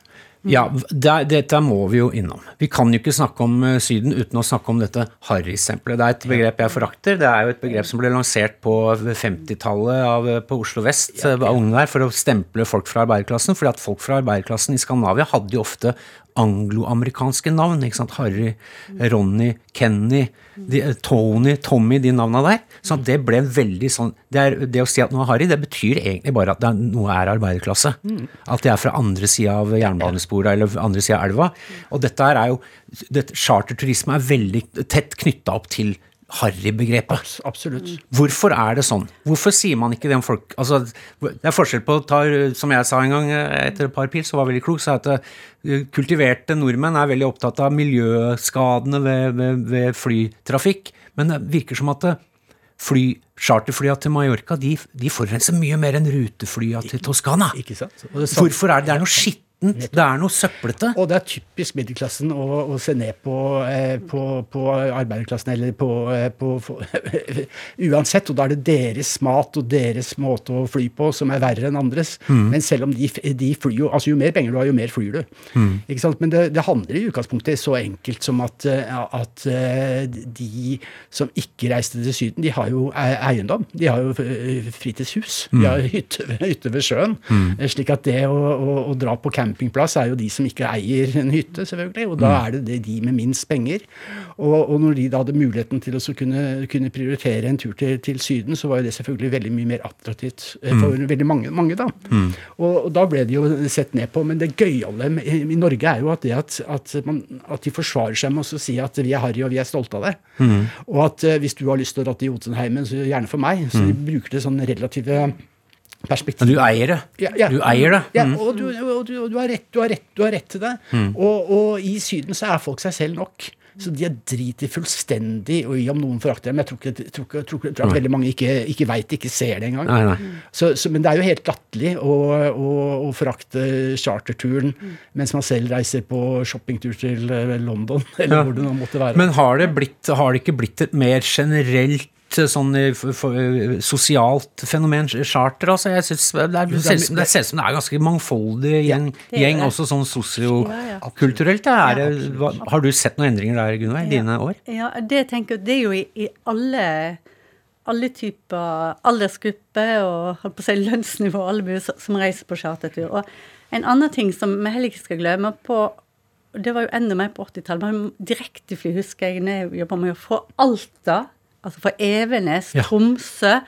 Ja, det, dette må vi jo innom. Vi kan jo ikke snakke om eh, Syden uten å snakke om dette harrystempelet. Det er et begrep jeg forakter. Det er jo et begrep som ble lansert på 50-tallet på Oslo vest eh, av unge der, for å stemple folk fra arbeiderklassen. fordi at folk fra arbeiderklassen i Skandinavia hadde jo ofte angloamerikanske navn. ikke sant? Harry, Ronny, Kenny, de, eh, Tony, Tommy, de navna der. Så det ble veldig sånn det, er, det å si at noe er Harry, det betyr egentlig bare at er, noe er arbeiderklasse. At det er fra andre sida av jernbanesporet eller andre sida av elva. Og dette er jo dette, Charterturisme er veldig tett knytta opp til harrybegrepet. Abs- Absolutt. Hvorfor er det sånn? Hvorfor sier man ikke det om folk altså, Det er forskjell på ta, Som jeg sa en gang eh, etter et par pils, som var veldig klok, sa at eh, kultiverte nordmenn er veldig opptatt av miljøskadene ved, ved, ved flytrafikk. Men det virker som at eh, fly, charterflya til Mallorca de, de forurenser mye mer enn ruteflya til Toskana. Ikke sant? Hvorfor er det, det er noe skittent? Det er noe søplete. Og det er typisk middelklassen å, å se ned på, eh, på, på arbeiderklassen, eller på, eh, på, <laughs> Uansett. Og da er det deres mat og deres måte å fly på som er verre enn andres. Men selv om de, de flyr jo Altså jo mer penger du har, jo mer flyr du. Ikke sant? Men det, det handler i utgangspunktet så enkelt som at, eh, at eh, de som ikke reiste til Syden, de har jo e- eiendom. De har jo fritidshus. De har hytte, <laughs> hytte ved sjøen. Eh, Slik at det å, å, å dra på campingplass er jo de som ikke eier en hytte, selvfølgelig. Og da er det, de med minst penger. Og, og når de da hadde muligheten til å kunne, kunne prioritere en tur til, til Syden, så var jo det selvfølgelig veldig mye mer attraktivt for for veldig mange, mange da. Og, og da ble de jo sett ned på. Men det gøyale i Norge er jo at det at, at, man, at de forsvarer seg med å si at vi er harry og vi er stolte av det. Og at eh, hvis du har lyst til å dra til Jotunheimen, så gjerne for meg. Så de bruker det sånn relative perspektiv. Du eier det. Ja, ja. Du eier det. Ja, Mm. og du, og du, og du, har rett, du, har rett, du har rett til det. Og, og i Syden så er folk seg selv nok. Så de er driter fullstendig og i om noen forakter dem. Jeg tror, ikke, tror, ikke- tror, ikke- tror at veldig mange ikke, ikke veit, ikke ser det engang. Nei, nei. Så, så, men det er jo helt latterlig å, å, å forakte charterturen mens man selv reiser på shoppingtur til eh, London, <laughs> eller Ja. hvor det nå måtte være. Men har det, blitt, har det ikke blitt et mer generelt sånn eh, f- eh, sosialt fenomen, charter? Altså, jeg synes det, er, det, ser ut som, det ser ut som det er ganske mangfoldig gjeng, er gjeng også sånn Ja, ja. sosiokulturelt. Det- hva- har du sett noen endringer der, Gunveig, i dine år? Ja, det tenker jeg, det er jo i, i alle, alle typer aldersgrupper og holdt på å si lønnsnivå, alle mulige som- reiser på chartertur. Og en annen ting som vi heller ikke skal glemme på det var jo enda mer på 80-tallet. men Direktefly husker jeg når jeg jobba med å få Alta, altså fra Evenes, Ja. Tromsø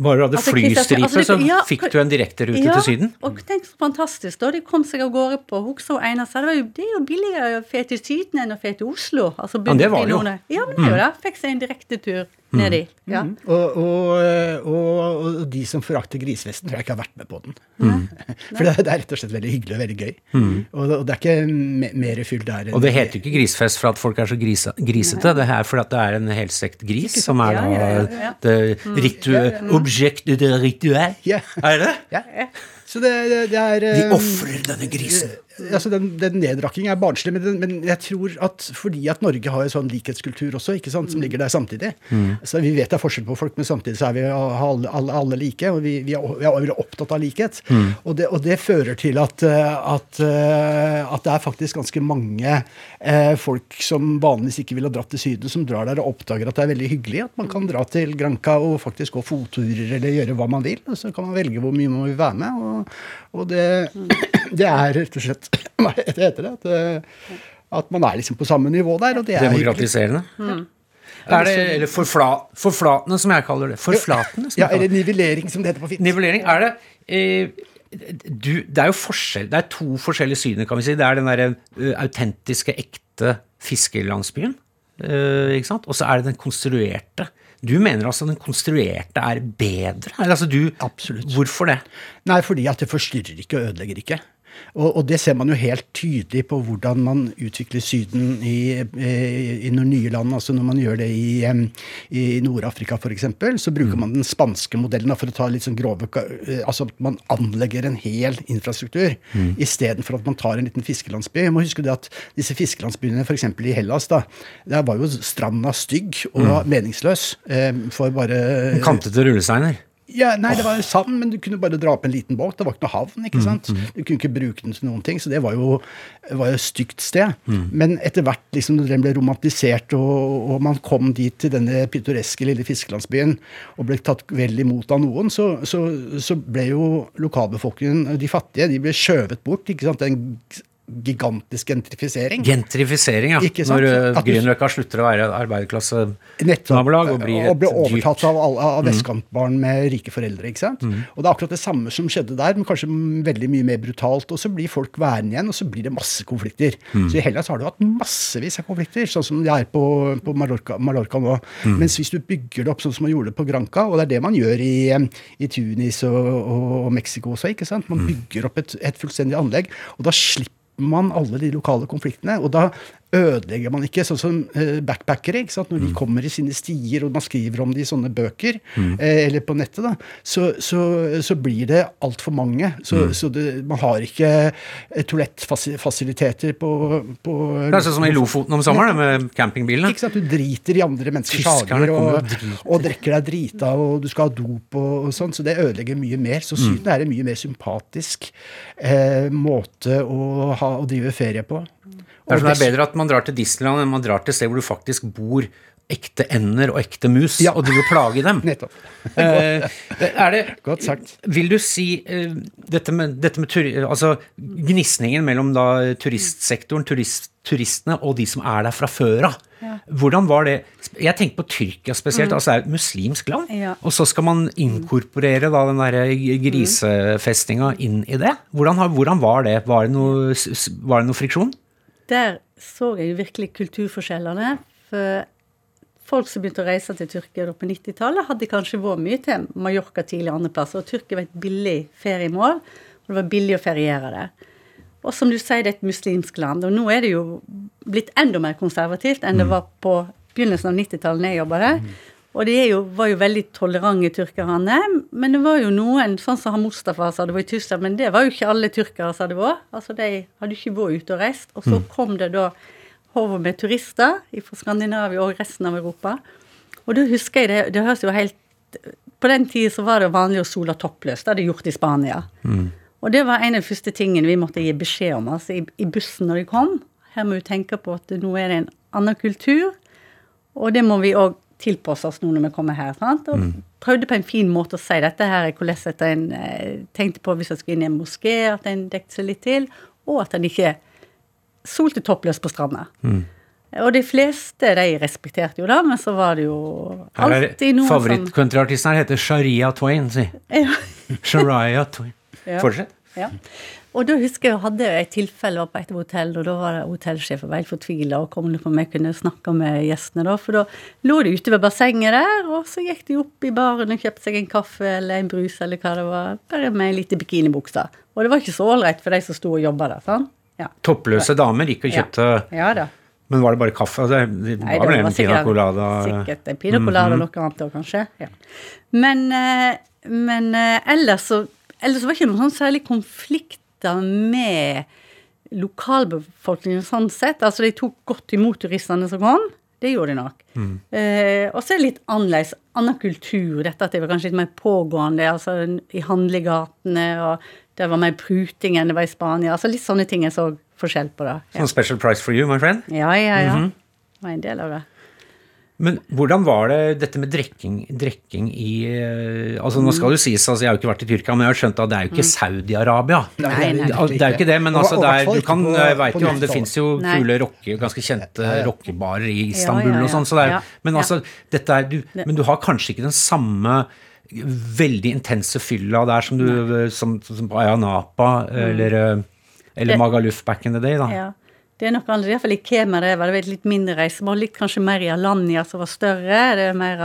Bare du hadde Altså, flystripe, altså, så ja, fikk du en direkterute ja, til Syden? og tenk så fantastisk, da. De kom seg av gårde på Hoksa og Einar sa det, var jo, det er jo billigere å fe til Syden enn å fe til Oslo. Altså, Ja, det var det jo. Ja, men det er jo det. Fikk seg en direktetur ned dit. Ja. Og, og, og, og de som forakter grisevesten, tror jeg ikke har vært med på den. <laughs> For det, det er rett og slett veldig hyggelig og veldig gøy. Og, det, og det er ikke mer fyll der. enn- Og det heter jo ikke grisefest for at folk er så grisa, grisete, det er fordi at det er en helstekt gris som er Ja, da ja, ja, ja. det ritu, object de rituel. Ja. Er det det? Ja. Så det, det, det er De eh, ofrer denne grisen. altså den, den nedrakking er barnslig, men, den, men jeg tror at fordi at Norge har en sånn likhetskultur også, ikke sant, som ligger der samtidig Mm. Så Vi vet det er forskjell på folk, men samtidig så er vi, alle, alle, alle like, og vi, vi, er, vi er opptatt av likhet. Og, det, og, det, fører til at, eh, at, eh, at, det er faktisk ganske mange eh, folk som vanligvis ikke ville dratt til Syden, som drar der og oppdager at det er veldig hyggelig at man kan dra til Granca og faktisk gå fotturer eller gjøre hva man vil. Og så kan man velge hvor mye man vil være med. Og, og det, <clears throat> det, er rett og slett <clears throat> Hva heter det? At, at man er liksom på samme nivå der. Og det er Demokratiserende? Mm. Er det, eller forfla, forflatende, som jeg kaller det. Forflatende? Ja, eller nivellering, som det heter på fint. Nivellering, er det eh, du, Det er jo forskjell, det er to forskjellige syner, kan vi si. Det er den derre uh, autentiske, ekte fiskerlandsbyen, uh, ikke sant? Og så er det den konstruerte. Du mener altså den konstruerte er bedre? Eller, altså du, Absolutt. Hvorfor det? Nei, fordi at det forstyrrer ikke og ødelegger ikke. Og, og, det ser man jo helt tydelig på hvordan man utvikler Syden i, i, i noen nye land. altså Når man gjør det i, i Nord-Afrika f.eks., så bruker mm. man den spanske modellen for å ta litt sånn grove eh, Altså at man anlegger en hel infrastruktur mm. istedenfor at man tar en liten fiskelandsby. Jeg må huske det at disse fiskelandsbyene f.eks. i Hellas, da, der var jo stranda stygg og mm. meningsløs eh, for bare Kantete rullesteiner? Ja, nei, det var sand, men du kunne bare dra opp en liten båt. Det var ikke noe havn. ikke mm, sant? Mm. Du kunne ikke bruke den til noen ting, så det var jo, var jo et stygt sted. Mm. Men etter hvert, liksom, når den ble romantisert, og, og, man kom dit til denne pittoreske lille fiskelandsbyen og ble tatt vel imot av noen, så, så, så ble jo lokalbefolkningen, de fattige, de ble skjøvet bort. ikke sant? Den gigantisk gentrifisering. Gentrifisering, ja. Når uh, Grünerløkka slutter å være arbeiderklassenabolag og blir et Og ble overtatt av, av mm. med rike foreldre. ikke sant? Mm. Og det er akkurat det samme som skjedde der, men kanskje veldig mye mer brutalt. Og så blir folk værende igjen, og så blir det masse konflikter. Mm. Så i Hellas har du hatt massevis av konflikter, sånn som det er på, på Mallorca, Mallorca, nå. Mm. Mens hvis du bygger det opp sånn som man gjorde det på Granca, og det er det man gjør i, i Tunis og, og, og Mexico også, ikke sant? Man mm. bygger opp et, et fullstendig anlegg, og da slipper man alle de lokale konfliktene. Og da ødelegger man ikke, sånn som eh, backpackere. ikke sant? Når de mm. kommer i sine stier, og man skriver om det i sånne bøker, mm. eh, eller på nettet, da, så, så, så blir det altfor mange. Så, mm. så det, man har ikke eh, toalettfasiliteter på, på Det er sånn som i Lofoten om sommeren, med campingbilene. Ikke sant? Du driter i andre menneskers hager og, og, drikker deg drita, og du skal ha dop og, og sånn, så det ødelegger mye mer. Så Syden mm. er en mye mer sympatisk eh, måte å, ha, å drive ferie på. Det er, sånn det er bedre at man drar til Disneyland enn man drar til sted hvor du faktisk bor ekte ender og ekte mus, ja. og du vil plage dem. <laughs> Nettopp. Eh, er det, Godt sagt. Vil du si eh, dette med, dette med turi, altså, gnisningen mellom da turistsektoren, turist, turistene og de som er der fra før av? Ja. Hvordan var det Jeg tenker på Tyrkia spesielt. Mm. altså Det er et muslimsk land. Ja. Og så skal man inkorporere da den der grisefestinga inn i det. Hvordan, hvordan var det? Var det noe, var det noe friksjon? Der så jeg virkelig kulturforskjellene. For folk som begynte å reise til Tyrkia på 90-tallet, hadde kanskje vært mye til Mallorca tidlig andre plasser. Og Tyrkia var et billig feriemål, og det var billig å feriere det. Og som du sier, det er et muslimsk land. Og nå er det jo blitt enda mer konservativt enn det mm. var på begynnelsen av 90-tallet da jeg jobba der. Og de jo, var jo veldig tolerante tyrkerne. Men det var jo noen, sånn som Mustafa sa det var i Tyskland, men det var jo ikke alle tyrkere sa det var. Altså, de hadde ikke vært ute og reist. Og så mm. kom det da hover med turister fra Skandinavia og resten av Europa. Og da husker jeg det, det høres jo helt På den tida så var det vanlig å sole toppløst. Det hadde de gjort i Spania. Mm. Og det var en av de første tingene vi måtte gi beskjed om altså i, i bussen når de kom. Her må vi tenke på at nå er det en annen kultur, og det må vi òg tilpasse oss nå når vi kommer her. Sant? Og mm. prøvde på en fin måte å si dette her, hvordan en eh, tenkte på hvis en skulle inn i en moské, at en dekket seg litt til, og at en ikke solte toppløs på stranda. Mm. Og de fleste de respekterte jo det, men så var det jo alltid noe som Favorittcountryartisten her heter Sharia Twain, si. Ja. Sharia Twain. Fortsett. Ja. Og da husker jeg jeg hadde et tilfelle på et hotell, og da var det hotellsjefen helt fortvila og kom på om jeg kunne snakke med gjestene, da. For da lå de ute ved bassenget der, og så gikk de opp i baren og kjøpte seg en kaffe eller en brus eller hva det var, bare med ei lita bikinibukse. Og det var ikke så ålreit for de som sto og jobba der, sånn. Ja. Toppløse damer gikk og kjøpte ja. ja. Men var det bare kaffe? Altså, det var Nei, det vel en pina colada? Sikkert en pina colada og mm -hmm. noe annet òg, kanskje. Ja. Men, eh, men eh, ellers så ellers var det ikke noen sånn særlig konflikt kontakter med lokalbefolkningen sånn sett. Altså de tok godt imot turistene som kom. Det gjorde de nok. Eh, og så er det litt annerledes. Annen kultur. Dette at det var kanskje litt mer pågående altså i handlegatene, og det var mer pruting enn det var i Spania. Altså litt sånne ting jeg så forskjell på, da. Ja, Sånn special price for you, my friend. ja, ja. ja. Det var en del av det. Men hvordan var det dette med drikking, drikking i eh, Altså Nå skal det jo sies, altså jeg har jo ikke vært i Tyrkia, men jeg har skjønt at det er jo ikke Saudi-Arabia. Det er jo ikke det, men altså det er, du kan, på vet jo om det fins jo kule rocke, ganske kjente rockebarer i Ja, Istanbul ja, og sånn, så det er, men altså dette er, du, Men du har kanskje ikke den samme veldig intense fylla der som du som, som på Ayanapa eller, eh, eller Det- Magaluf back in the day, da. Det er noe annet. Iallfall i Kemer var det litt mindre reisemål. Litt kanskje mer i Alanya som var større. Det er mer,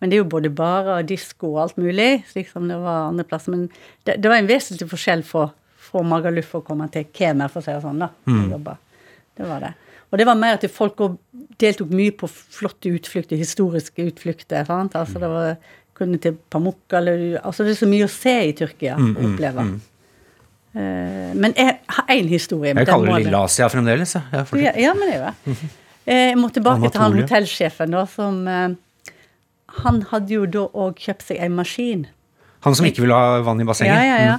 men det er jo både barer og disko og alt mulig, slik som det var andre plasser. Men det, det var en vesentlig forskjell for, fra Magaluf å komme til Kemer, for å si det sånn. da. Mm. Det var det. Og det var mer at folk deltok mye på flotte utflukter, historiske utflukter. sant? Altså det var kunne til Pamukkale Altså det er så mye å se i Tyrkia Mm, og oppleve. Eh, men jeg har én historie. Jeg kaller det jeg- Lille Asia fremdeles. Ja, ja, ja, men det jo det. <laughs> Eh, Jeg må tilbake til han hotellsjefen, da, som eh, Han hadde jo da òg kjøpt seg en maskin. Han som ikke ville ha vann i bassenget? Ja, ja, ja.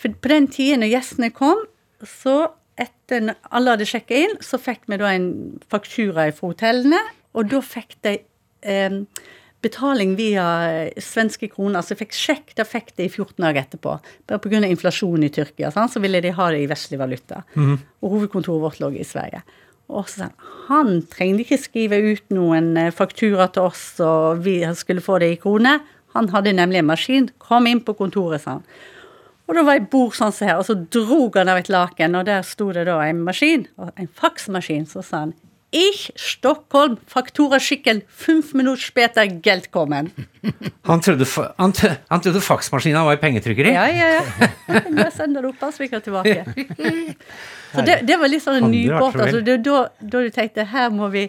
For på den tiden når gjestene kom, så etter når alle hadde sjekka inn, så fikk vi da en faktura fra hotellene, og da fikk de eh, betaling via svenske kroner. Så jeg fikk sjekk, da fikk de i 14 dager etterpå. Bare pga. inflasjonen i Tyrkia, sant? så ville de ha det i vestlig valuta. Og hovedkontoret vårt lå i Sverige. Og så sa han han trengte ikke skrive ut noen eh, faktura til oss, og vi skulle få det i kroner. Han hadde nemlig en maskin. Kom inn på kontoret, sa han. Og da var jeg bord sånn som her, og så drog han av et laken, og der sto det da en maskin, en faksmaskin. Så sa han Ich, Stockholm, Fakturaschicken, fünf minutter später Geld kommen. <laughs> Han trodde, han, han trodde faksmaskina var i pengetrykkeri? Ja, ja, ja. <laughs> Jeg sender opp, og sviker tilbake. <laughs> Så det, det var litt sånn en ny vært båt. så vel. Altså, det er da, da du tenkte her må vi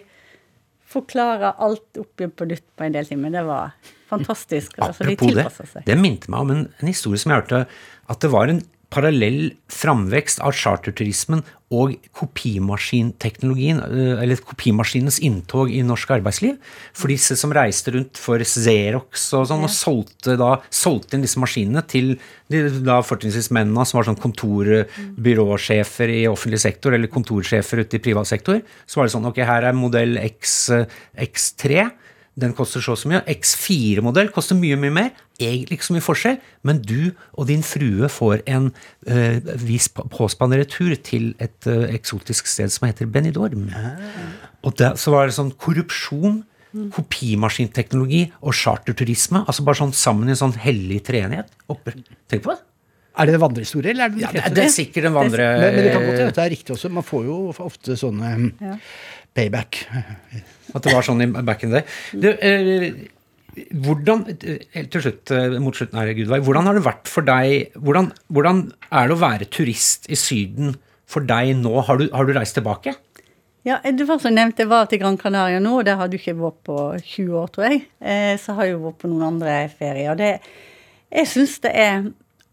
forklare alt opp igjen på nytt på en del ting. Men det var fantastisk. Altså, de Apropos det, det minte meg om en, en historie som jeg hørte, at det var en parallell framvekst av charterturismen og kopimaskinteknologien, eh, eller kopimaskinens inntog i norsk arbeidsliv. For disse som reiste rundt for Xerox og sånn, og solgte, da, solgte inn disse maskinene til de, da fortrinnsvis mennene som var sånn kontorbyråsjefer i offentlig sektor, eller kontorsjefer ute i privat sektor. Så var det sånn, ok, her er modell X, eh, X3. Den koster så og så mye. X4-modell koster mye, mye mer. Egentlig ikke så mye forskjell, men du og din frue får en uh, vis påspannende tur til et uh, eksotisk sted som heter Benidorm. Og der, så var det sånn korrupsjon, kopimaskinteknologi og charterturisme. Altså bare sånn sammen i en sånn hellig treenighet. Oppe. Tenk på det. Er det en vandrehistorie, eller er det Ja, det, det er sikkert en vandre... Men, men det kan godt hende det er riktig også. Man får jo ofte sånne ja. payback. At det var sånn i back in the day. Du, eh, hvordan, eh, til slutt, eh, mot slutten her, Gudvei, hvordan har det vært for deg hvordan, hvordan er det å være turist i Syden for deg nå? Har du, har du reist tilbake? Ja, det var så nevnt, jeg var til Gran Canaria nå, og der har du ikke vært på 20 år, tror jeg. Eh, så har jeg vært på noen andre ferier. Og det, jeg syns det er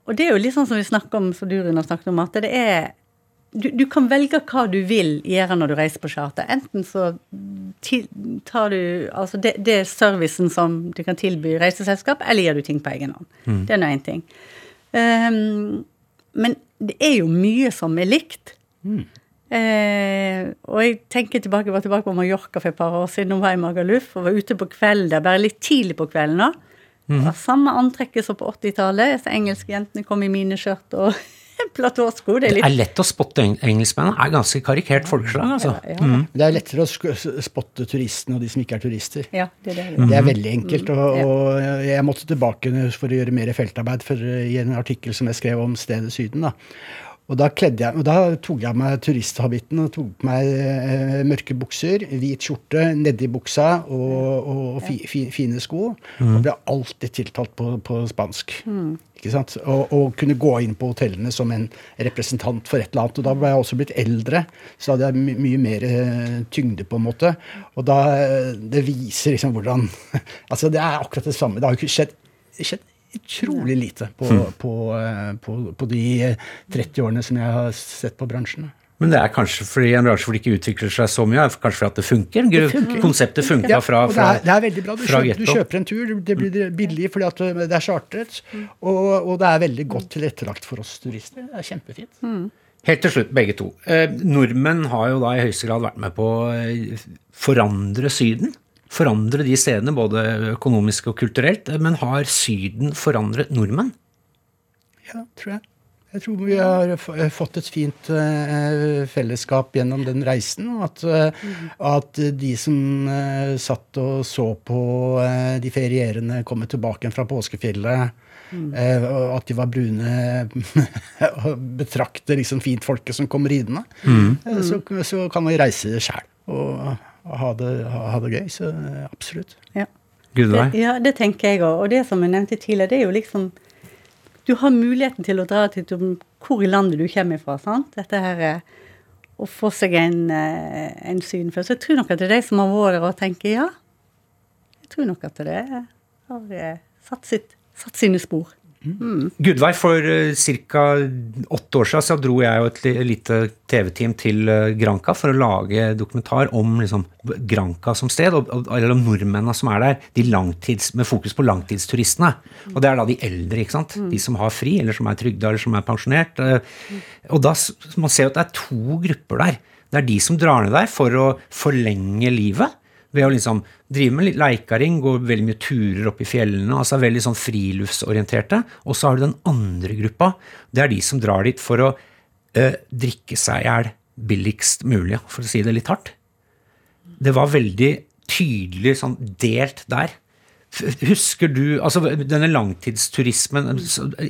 Og det er jo litt sånn som vi snakker om, som du Rune snakket om, at det er du, du kan velge hva du vil gjøre når du reiser på charter. Enten så tar du Altså det, det er servicen som du kan tilby reiseselskap, eller gjør du ting på egen hånd. Det er nå én ting. Um, men det er jo mye som er likt. Eh, og jeg tenker tilbake, jeg var tilbake på Mallorca for et par år siden, Nå var i Magaluf og var ute på kvelden der, bare litt tidlig på kvelden da. Det var samme antrekket som på 80-tallet. Disse engelske jentene kom i miniskjørt og <laughs> platåsko. Det er Det er lett å spotte eng engelskmennene. Er ganske karikert folkeslag, altså. ja, ja, Det er lettere å spotte turistene og de som ikke er turister. ja, det er det. Det Mhm. er veldig enkelt. Og, og jeg måtte tilbake for å gjøre mer feltarbeid for, i en artikkel som jeg skrev om stedet Syden. da. Og da, jeg, og da tok jeg av meg turisthabitten og tok på meg eh, mørke bukser, hvit skjorte nedi buksa og, og fi, fi, fine sko. Og ble alltid tiltalt på, på spansk. Ikke sant? Og, og kunne gå inn på hotellene som en representant for et eller annet. Og da ble jeg også blitt eldre, så da hadde jeg my mye mer eh, tyngde, på en måte. Og da eh, Det viser liksom hvordan <laughs> Altså, det er akkurat det samme. Det har jo ikke skjedd, skjedd utrolig lite på, på, eh, på, på de 30 årene som jeg har sett på bransjen. Men det er kanskje fordi en bransje hvor det ikke utvikler seg så mye, er kanskje fordi at det funker? Gru- Konseptet funka Ja, fra, og det, er, det er veldig bra. Du kjøper, du kjøper en tur, det blir billig fordi at det er chartret, og, og det er veldig godt tilrettelagt for oss turister. Det er kjempefint. Helt til slutt, begge to. Eh, nordmenn har jo da i høyeste grad vært med på å eh, forandre Syden. Forandre de stedene, både økonomisk og kulturelt. Men har Syden forandret nordmenn? Ja, tror jeg. Jeg tror vi har eh, fått et fint eh, fellesskap gjennom den reisen. Og at, eh, at de som satt og så på de ferierende komme tilbake fra påskefjellet, og at de var brune <laughs> og betrakte liksom fint folket som kom ridende, Mm. så, så kan vi reise sjæl og ha, det, ha, det gøy. Så eh, absolutt. Ja. Det, ja, det tenker jeg òg. Og det som jeg nevnte tidligere, det er jo liksom Du har muligheten til å dra til hvor i landet du kommer fra. sant? Dette her eh, Å få seg en, syn en Så Jeg tror nok at det er de som har vært der og tenker ja. Jeg tror nok at det har eh, satt, sitt, satt sine spor. Gudvei, for ca. åtte år siden så dro jeg og et lite TV-team til eh, Granca for å lage dokumentar om liksom, Granca som sted, og, og, eller om nordmennene som er der, de langtids, med fokus på langtidsturistene. Og det er da de eldre, ikke sant? de som har fri, eller som er trygda, eller som er pensjonert. eh, Og da Man ser jo at det er to grupper der. Det er de som drar ned der for å forlenge livet ved å liksom drive med leikaring, gå veldig mye turer opp i fjellene, altså veldig sånn friluftsorienterte. Og så har du den andre gruppa. Det er de som drar dit for å eh, drikke seg i hjel billigst mulig, for å si det litt hardt. Det var veldig tydelig sånn delt der. Husker du altså denne langtidsturismen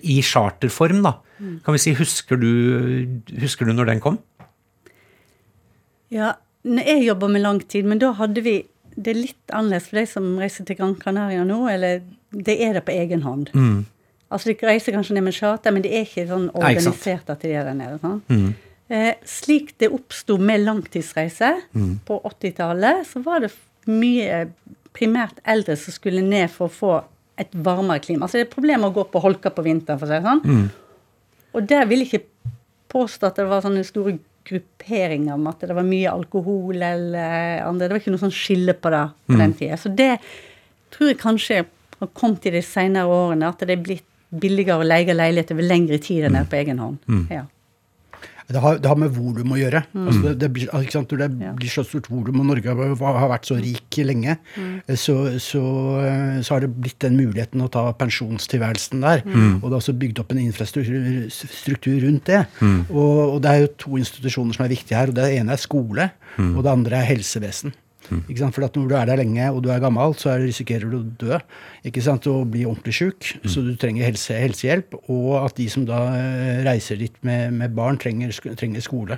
i charterform, da? Kan vi si, husker du, husker du når den kom? Ja, jeg jobba med langtid, men da hadde vi Det er litt annerledes for de som reiser til Gran Canaria nå, eller det er det på egen hånd. Altså De reiser kanskje ned med charter, men det er ikke sånn Mm. Organisert at de er der nede. Sånn. Eh, slik det oppsto med langtidsreise Mm. på 80-tallet, så var det mye primært eldre som skulle ned for å få et varmere klima. Altså Det er et problem å gå på holka på vinteren, for å si det sånn. Mm. Og der vil jeg ikke påstå at det var sånne store grupperinger om at det var mye alkohol eller andre. Det var ikke noe sånn skille på det på den tida. Så det tror jeg kanskje har kommet i de senere årene, at det er blitt billigere å leie leilighet over lengre tid enn det er på egen hånd. Ja. Det har, det har med volum å gjøre. Altså det, det, blir, sant? Det blir så stort volum, og Norge har, vært så rik lenge, så, så, så har det blitt den muligheten å ta pensjonstilværelsen der. Og det er også bygd opp en infrastruktur rundt det. Og, og det er jo to institusjoner som er viktige her. og Det ene er skole, og det andre er helsevesen. Ikke sant? For at når du er der lenge og du er gammel, så er, risikerer du å dø ikke sant? og bli ordentlig sjuk. Så du trenger helse, helsehjelp. Og at de som da eh, reiser dit med, med barn, trenger, trenger skole.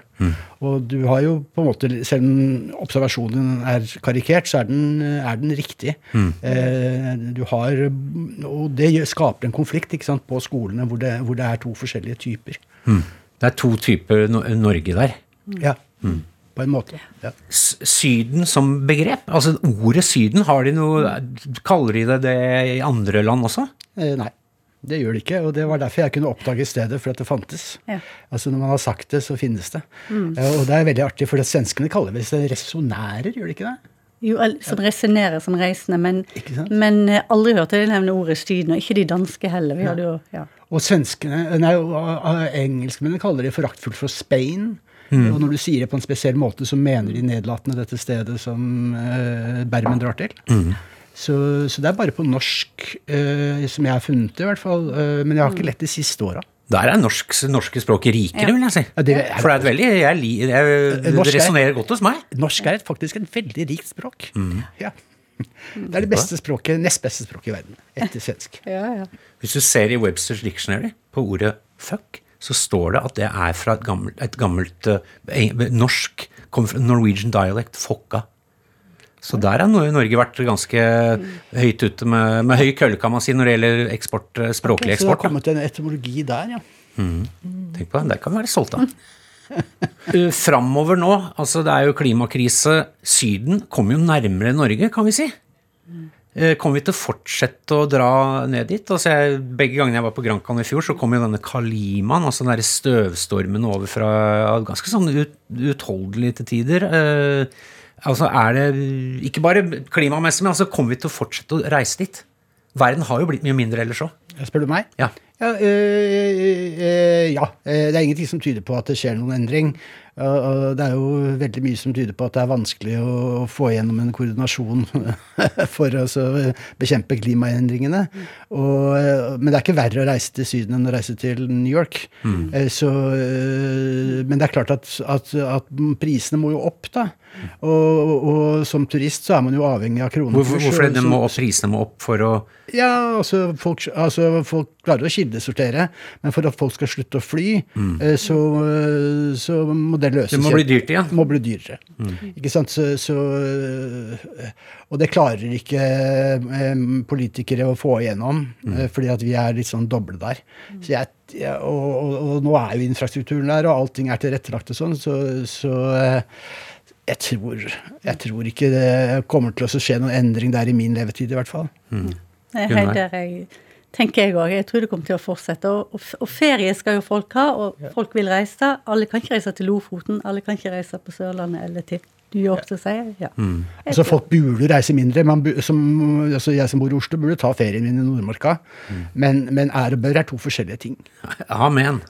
Og du har jo på en måte, selv om observasjonen er karikert, så er den, er den riktig. Eh, du har, Og det skaper en konflikt ikke sant, på skolene hvor det, hvor det er to forskjellige typer. Det er to typer no Norge der. Ja, på en måte. Ja. Syden som begrep? Altså ordet Syden, har de noe Kaller de det det i andre land også? Eh, nei, det gjør det ikke. Og det var derfor jeg kunne oppdage stedet, for at det fantes. Ja. Altså Når man har sagt det, så finnes det. Eh, og det er veldig artig, for det svenskene kaller det resonærer, gjør de ikke det? Jo, som resonnerer som reisende, men, men eh, aldri hørte de nevne ordet Syden, og ikke de danske heller. Vi hadde jo, ja. Og svenskene, nei, og, og, engelskmennene kaller det foraktfullt for Spain. Og når du sier det på en spesiell måte, så mener de nedlatende dette stedet som eh, Bermen drar til. Så, så det er bare på norsk, eh, som jeg har funnet det, i hvert fall. Eh, men jeg har ikke lett de siste åra. Der er norsk, norske språket rikere, Ja. vil jeg si. Ja, det er- For det er et veldig Jeg, jeg, Eh, det er- resonnerer godt hos meg. Norsk er et, faktisk et veldig rikt språk. Ja. Det er det beste språket, nest beste språket i verden, etter svensk. Ja, ja. Hvis du ser i Websters Dictionary på ordet fuck, så står det at det er fra et gammelt, et gammelt eh, norsk Norwegian dialect, fokka. Så der har Norge vært ganske høyt ute med, med høy kølle, kan man si, når det gjelder eksport, språklig okay, eksport. Så det har kommet en etymologi der, ja. Tenk på det, Der kan vi være stolte <laughs> av. Uh, Framover nå, altså det er jo klimakrise. Syden kommer jo nærmere Norge, kan vi si. Eh, Kommer vi til å fortsette å dra ned dit? Altså jeg, begge gangene jeg var på Grancan i fjor, så kom jo denne Kalimaen, altså den derre støvstormen over fra ganske sånn ut, utholdelig til tider. Eh, altså er det ikke bare klimamessig, men altså kommer vi til å fortsette å reise dit? Verden har jo blitt mye mindre ellers òg. Spør du meg? Ja. Ja, øh, øh, ja. Eh, det er ingenting som tyder på at det skjer noen endring. Og- det er jo veldig mye som tyder på at det er vanskelig å få igjennom en koordinasjon <laughs> for å bekjempe klimaendringene. Og, øh, men det er ikke verre å reise til Syden enn å reise til New York. Mm. Så, øh, men det er klart at, at, at prisene må jo opp, da. Og, og som turist så er man jo avhengig av kroner. Hvorfor, hvorfor det må, prisene må opp for å Ja, altså folk, altså folk klarer å kildesortere, men for at folk skal slutte å fly, mm. så, eh, så må det løses. Det må bli dyrt igjen. Må bli dyrere. Ikke sant? Så, så, eh, og det klarer ikke eh, politikere å få igjennom, mm. fordi at vi er litt sånn doble der. Så jeg, ja, og, og, og nå er jo infrastrukturen der, og allting er tilrettelagt og sånn, så, så jeg tror, jeg tror ikke det kommer til å skje noen endring der i min levetid, i hvert fall. Det er helt der jeg tenker jeg òg. Jeg tror det kommer til å fortsette. Og, og, og ferie skal jo folk ha, og folk vil reise. Alle kan ikke reise til Lofoten, alle kan ikke reise på Sørlandet eller til New York, så sier. Ja. Mm. Altså Folk burde reise mindre. Man som, altså jeg som bor i Oslo, burde ta ferien min i Nordmarka. Men, men ære og bør er to forskjellige ting. Amen.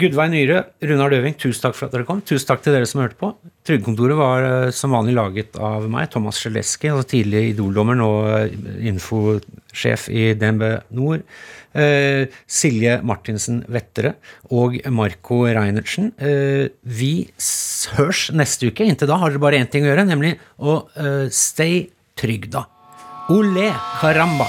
Gudveig Nyhre, Runar Døving, tusen takk for at dere kom. Tusen takk til dere som hørte på. Trygdekontoret var eh, som vanlig laget av meg, Thomas Sjeleski, altså tidlig Idol-dommer, nå eh, infosjef i DNB Nord. Eh, Silje Martinsen Vettere og Marco Reinertsen. Eh, vi hørs neste uke. Inntil da har dere bare én ting å gjøre, nemlig å eh, stay trygda. Olé caramba!